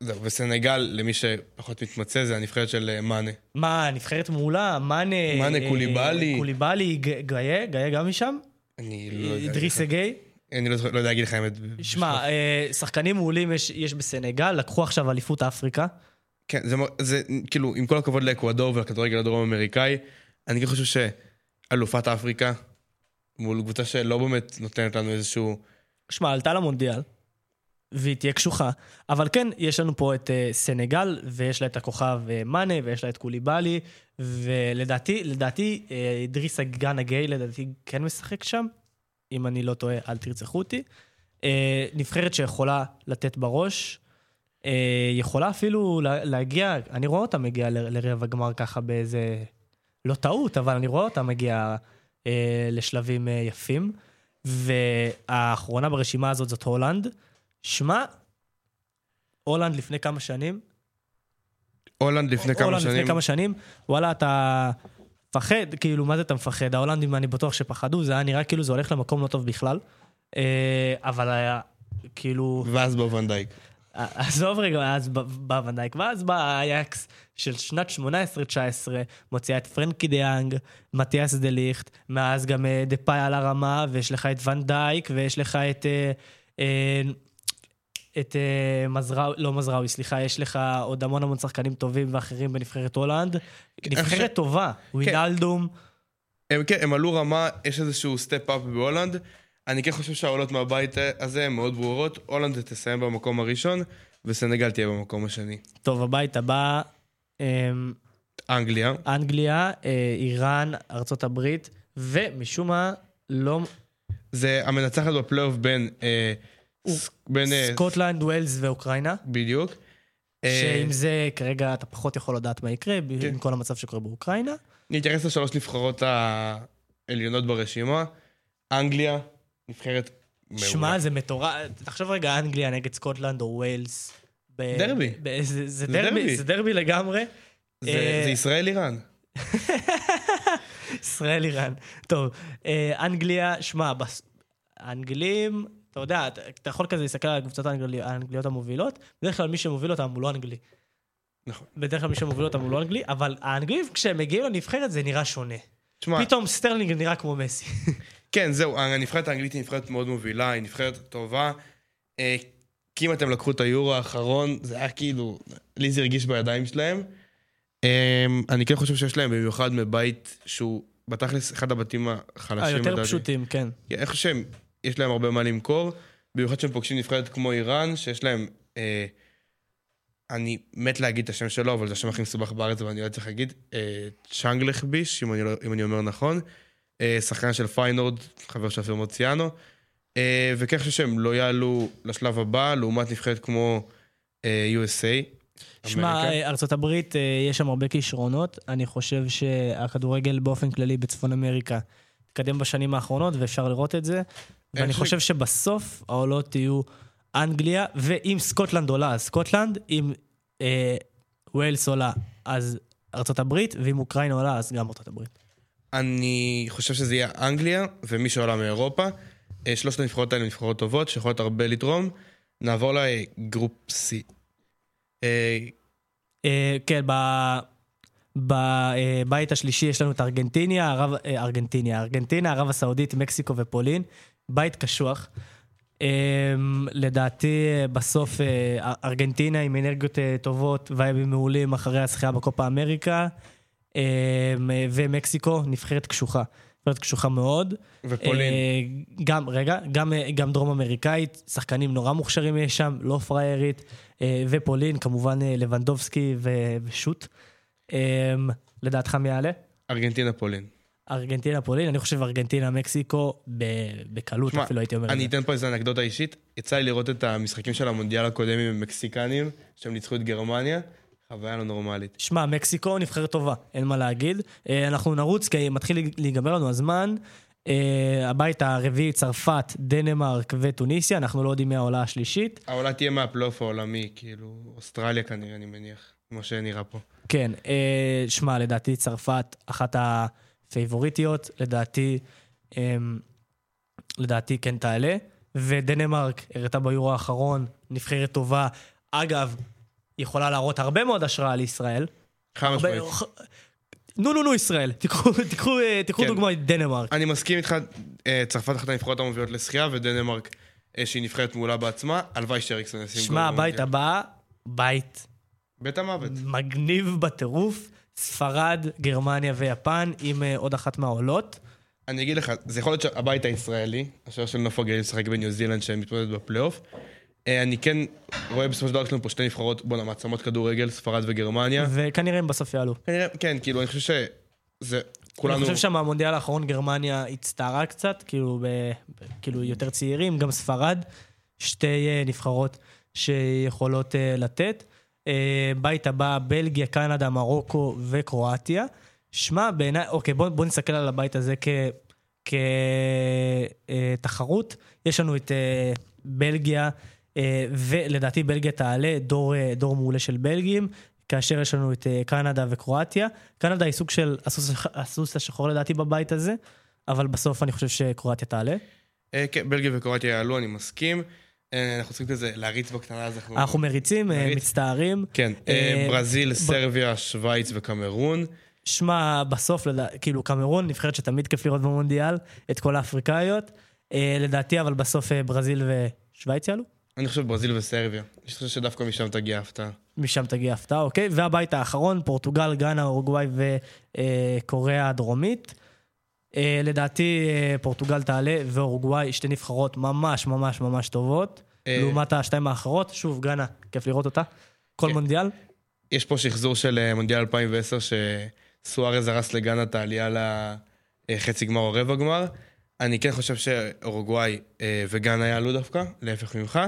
זהו, וסנגל, למי שפחות מתמצא, זה הנבחרת של אה, מאנה. מה, נבחרת מעולה? מאנה... מאנה, אה, קוליבאלי. קוליבאלי, ג- גאיה, גאיה גם משם? אני לא יודע... לך. אגי? אני לא לא יודע להגיד לך האמת. שמע, אה, שחקנים מעולים יש, יש בסנגל, לקחו עכשיו אליפות אפריקה. כן, זה, כאילו, עם כל הכבוד לאקוודור ולכדורגל הדרום-אמריקאי, אני כן חושב שאלופת אפריקה, מול קבוצה שלא באמת נותנת לנו איזשהו... שמע, עלתה למונדיאל, והיא תהיה קשוחה, אבל כן, יש לנו פה את uh, סנגל, ויש לה את הכוכב uh, מאנה, ויש לה את קוליבאלי, ולדעתי, לדעתי, uh, דריסה גאנה גיי, לדעתי, כן משחק שם, אם אני לא טועה, אל תרצחו אותי. נבחרת שיכולה לתת בראש, יכולה אפילו לה, להגיע, אני רואה אותה מגיעה לרבע גמר ככה באיזה... לא טעות, אבל אני רואה אותה מגיעה לשלבים יפים. והאחרונה ברשימה הזאת זאת הולנד. שמע, הולנד לפני כמה שנים, הולנד לפני כמה הולנד שנים. לפני כמה שנים, וואלה, אתה מפחד, כאילו, מה זה אתה מפחד? ההולנדים, אני בטוח שפחדו, זה היה נראה כאילו זה הולך למקום לא טוב בכלל. אה, אבל היה, כאילו, ואז בא ואן דייק. עזוב רגע, אז בא- ואן דייק, ואז בא האייאקס של שנת 18-19, מוציאה את פרנקי דה יונג, מתייס דה ליכט, מאז גם אה, דפאי על הרמה, ויש לך את ואן דייק, ויש לך את... אה, אה, את אה, מזראוי, לא מזראוי, סליחה, יש לך עוד המון המון שחקנים טובים ואחרים בנבחרת הולנד. חושב- נבחרת טובה, ויינאלדום. הם כן, הם עלו רמה, יש איזשהו step-up בהולנד. אני כן חושב שהעולות מהבית הזה הן מאוד ברורות. הולנד תסיים במקום הראשון, וסנגל תהיה במקום השני. טוב, הבית הבא, אה, אנגליה, אנגליה, אה, איראן, ארצות הברית, ומשום מה, לא... זה המנצחת בפלייאוף בין... אה, בין... אה, סקוטלנד, ווילס ואוקראינה. בדיוק. אה, שעם זה כרגע אתה פחות יכול לדעת מה יקרה, כן. עם כל המצב שקורה באוקראינה. נתייחס לשלוש נבחרות העליונות ברשימה. אנגליה, נבחרת מעולה. שמע, זה מטורף. תחשוב רגע, אנגליה נגד סקוטלנד או ווילס. ב- דרבי. ב- זה- זה זה דרבי, דרבי. זה דרבי לגמרי. זה אה, זה ישראל-איראן. ישראל איראן. טוב, אה, אנגליה, שמע, בס- האנגלים, אתה יודע, אתה- יכול כזה להסתכל על הקבוצות האנגלי- האנגליות המובילות, בדרך כלל מי שמוביל אותם הוא לא אנגלי. נכון. בדרך כלל מי שמוביל אותם הוא לא אנגלי, אבל האנגלים כשהם מגיעים לנבחרת זה נראה שונה. תשמע, פתאום סטרלינג נראה כמו מסי. כן, זהו, הנבחרת האנגלית היא נבחרת מאוד מובילה, היא נבחרת טובה. אה, כי אם אתם לקחו את היורו האחרון, זה היה כאילו, לי זה הרגיש בידיים שלהם. אה, אני כן חושב שיש להם במיוחד מבית שהוא בתכלס אחד הבתים החלשים. היותר. פשוטים, כן. כי אני חושב שיש להם הרבה מה למכור, במיוחד שהם פוגשים נבחרת כמו איראן, שיש להם... אה, אני מת להגיד את השם שלו, אבל זה השם הכי מסובך בארץ, ואני לא צריך להגיד. אה, צ'אנגלכביש, אם, לא- אם אני אומר נכון. אה, שחקן של פיינורד, חבר של אפיר מוציאנו. אה, וכן חושב שהם לא יעלו לשלב הבא, לעומת נבחרת כמו אה, USA. שמע. אה, הברית, אה, יש שם הרבה כישרונות. אני חושב שהכדורגל באופן כללי בצפון אמריקה התקדם בשנים האחרונות, ואפשר לראות את זה. ואני חושב- חושב שבסוף העולות יהיו אנגליה, ואם סקוטלנד עולה, אז סקוטלנד, אם אה, ווילס עולה, אז ארצות הברית, ואם אוקראינה עולה, אז גם ארצות הברית. אני חושב שזה יהיה אנגליה, ומי שעולה מאירופה. אה, שלושת הנבחרות האלה נבחרות טובות, שיכולות הרבה לתרום. נעבור לגרופ C. אה, אה, כן, ב- בבית השלישי יש לנו את ארגנטיניה, ערב, ארגנטיניה, ארגנטינה, ערב הסעודית, מקסיקו ופולין. בית קשוח. אה, לדעתי, בסוף אה, ארגנטינה עם אנרגיות אה, טובות וייבים מעולים אחרי הזכייה בקופה אמריקה. אה, ומקסיקו, נבחרת קשוחה. נבחרת קשוחה מאוד. ופולין. אה, גם, רגע, גם, גם דרום אמריקאית, שחקנים נורא מוכשרים יש שם, לא פריירית. ופולין, כמובן לבנדובסקי ו- ושות. אה, לדעתך מי יעלה? ארגנטינה פולין. ארגנטינה, פולין, אני חושב ארגנטינה, מקסיקו, בקלות שמע, אפילו הייתי אומר אני. אתן פה איזה אנקדוטה אישית. יצא לי לראות את המשחקים של המונדיאל הקודם עם המקסיקנים, שהם ניצחו את גרמניה. חוויה לא נורמלית. שמע, מקסיקו נבחרת טובה, אין מה להגיד. אה, אנחנו נרוץ, כי מתחיל להיגמר לנו הזמן. אה, הבית הרביעי, צרפת, דנמרק וטוניסיה, אנחנו לא יודעים מי העולה השלישית. העולה תהיה מהפלייאוף העולמי, כאילו, אוסטרליה כנראה, אני מניח, כמו שנראה פה. כן, אה, שמע, לדעתי צרפת אחת הפייבוריטיות, לדעתי, אה, לדעתי כן תעלה. ודנמרק הראתה ביורו האחרון, נבחרת טובה. אגב, יכולה להראות הרבה מאוד השראה לישראל. חד משמעית. נו, נו, נו, ישראל. תיקחו, תיקחו, תיקחו כן. דוגמא את דנמרק. אני מסכים איתך, אה, צרפת אחת הנבחרות המובילות לשחייה, ודנמרק, אה, שהיא נבחרת מעולה בעצמה, הלוואי שאריקסון ישים גול. שמע, הבית. הבא, בית בית המוות. מגניב בטירוף. ספרד, גרמניה ויפן, עם אה, עוד אחת מהעולות. אני אגיד לך, זה יכול להיות שהבית הישראלי, השוער של נוף הגליל משחק בניו זילנד שמתמודד בפלייאוף. אה, אני כן רואה בסופו של דבר יש לנו פה שתי נבחרות, בואנה, מעצמות כדורגל, ספרד וגרמניה. וכנראה הם בסוף יעלו. כנראה, כן, כאילו, אני חושב שזה... כולנו... אני חושב שהמונדיאל האחרון גרמניה הצטערה קצת, כאילו, ב, כאילו יותר צעירים, גם ספרד, שתי uh, נבחרות שיכולות לתת. Uh, בית הבא, בלגיה, קנדה, מרוקו וקרואטיה. שמע, בעיניי, אוקיי, בוא, בוא נסתכל על הבית הזה כתחרות. יש לנו את uh, בלגיה, uh, ולדעתי בלגיה תעלה, דור, uh, דור מעולה של בלגים. כאשר יש לנו את אה, קנדה וקרואטיה. קנדה היא סוג של הסוס, הסוס השחור לדעתי בבית הזה, אבל בסוף אני חושב שקרואטיה תעלה. אה, כן, בלגיה וקרואטיה יעלו, אני מסכים. אה, אנחנו צריכים כזה להריץ בקטנה, אז אנחנו... אנחנו מריצים, אה, נריץ. מצטערים. כן, אה, ברזיל, סרביה, שווייץ וקמרון. שמע, בסוף, לדע... כאילו, קמרון, נבחרת שתמיד כיף לראות במונדיאל, את כל האפריקאיות. לדעתי, אבל בסוף ברזיל ושווייץ יעלו. אני חושב ברזיל וסרביה. אני חושב שדווקא משם תגיע הפתעה. משם תגיע הפתעה, אוקיי? והבית האחרון, פורטוגל, גאנה, אורוגוואי וקוריאה הדרומית. אה, לדעתי, אה, פורטוגל תעלה, ואורוגוואי, שתי נבחרות ממש ממש ממש טובות. אה, לעומת השתיים האחרות, שוב, גאנה, כיף לראות אותה. כל כן. מונדיאל. יש פה שחזור של מונדיאל 2010, שסוארז הרס לגאנה את העלייה לחצי גמר או רבע גמר. אני כן חושב שאורוגוואי אה, וגאנה יעלו דווקא, להפך ממך.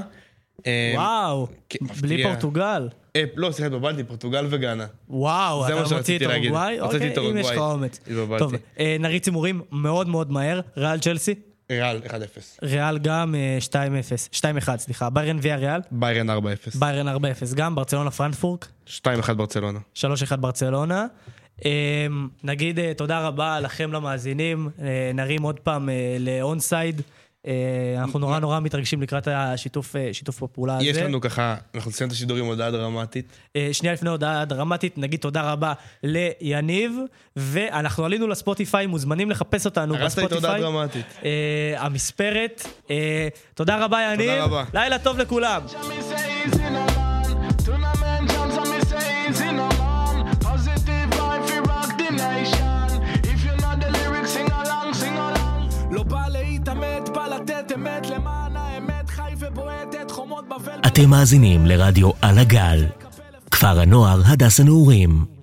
וואו, כן, בלי. פורטוגל. אה, לא, סליחה, התבלבלתי, פורטוגל וגאנה. וואו, זה אתה מה מוציא שרציתי את להגיד. אורוגוואי? אוקיי, אם יש לך. אומץ. טוב, אה, נריץ הימורים מאוד מאוד מהר. ריאל צ'לסי, ריאל 1-0. ריאל גם אה, 2-0, 2-1, סליחה. ביירן ויה ריאל, ביירן 4-0. ביירן 4-0 גם, ברצלונה פרנקפורק, 2-1 ברצלונה. 3-1 ברצלונה. אה, נגיד אה, תודה רבה לכם למאזינים, אה, נרים עוד פעם אה, לאונסייד. אה, אנחנו נורא נורא מתרגשים לקראת השיתוף אה, שיתוף הפעולה הזה. יש לנו ככה, אנחנו נסיים את השידור עם הודעה דרמטית. אה, שנייה לפני הודעה דרמטית, נגיד תודה רבה ליניב, ואנחנו עלינו לספוטיפיי, מוזמנים לחפש אותנו הרסת לי בספוטיפיי. הדרמטית. אה, המספרת. אה, תודה רבה יניב, תודה רבה. לילה טוב לכולם. אתם מאזינים לרדיו על הגל. כפר הנוער הדס הנעורים.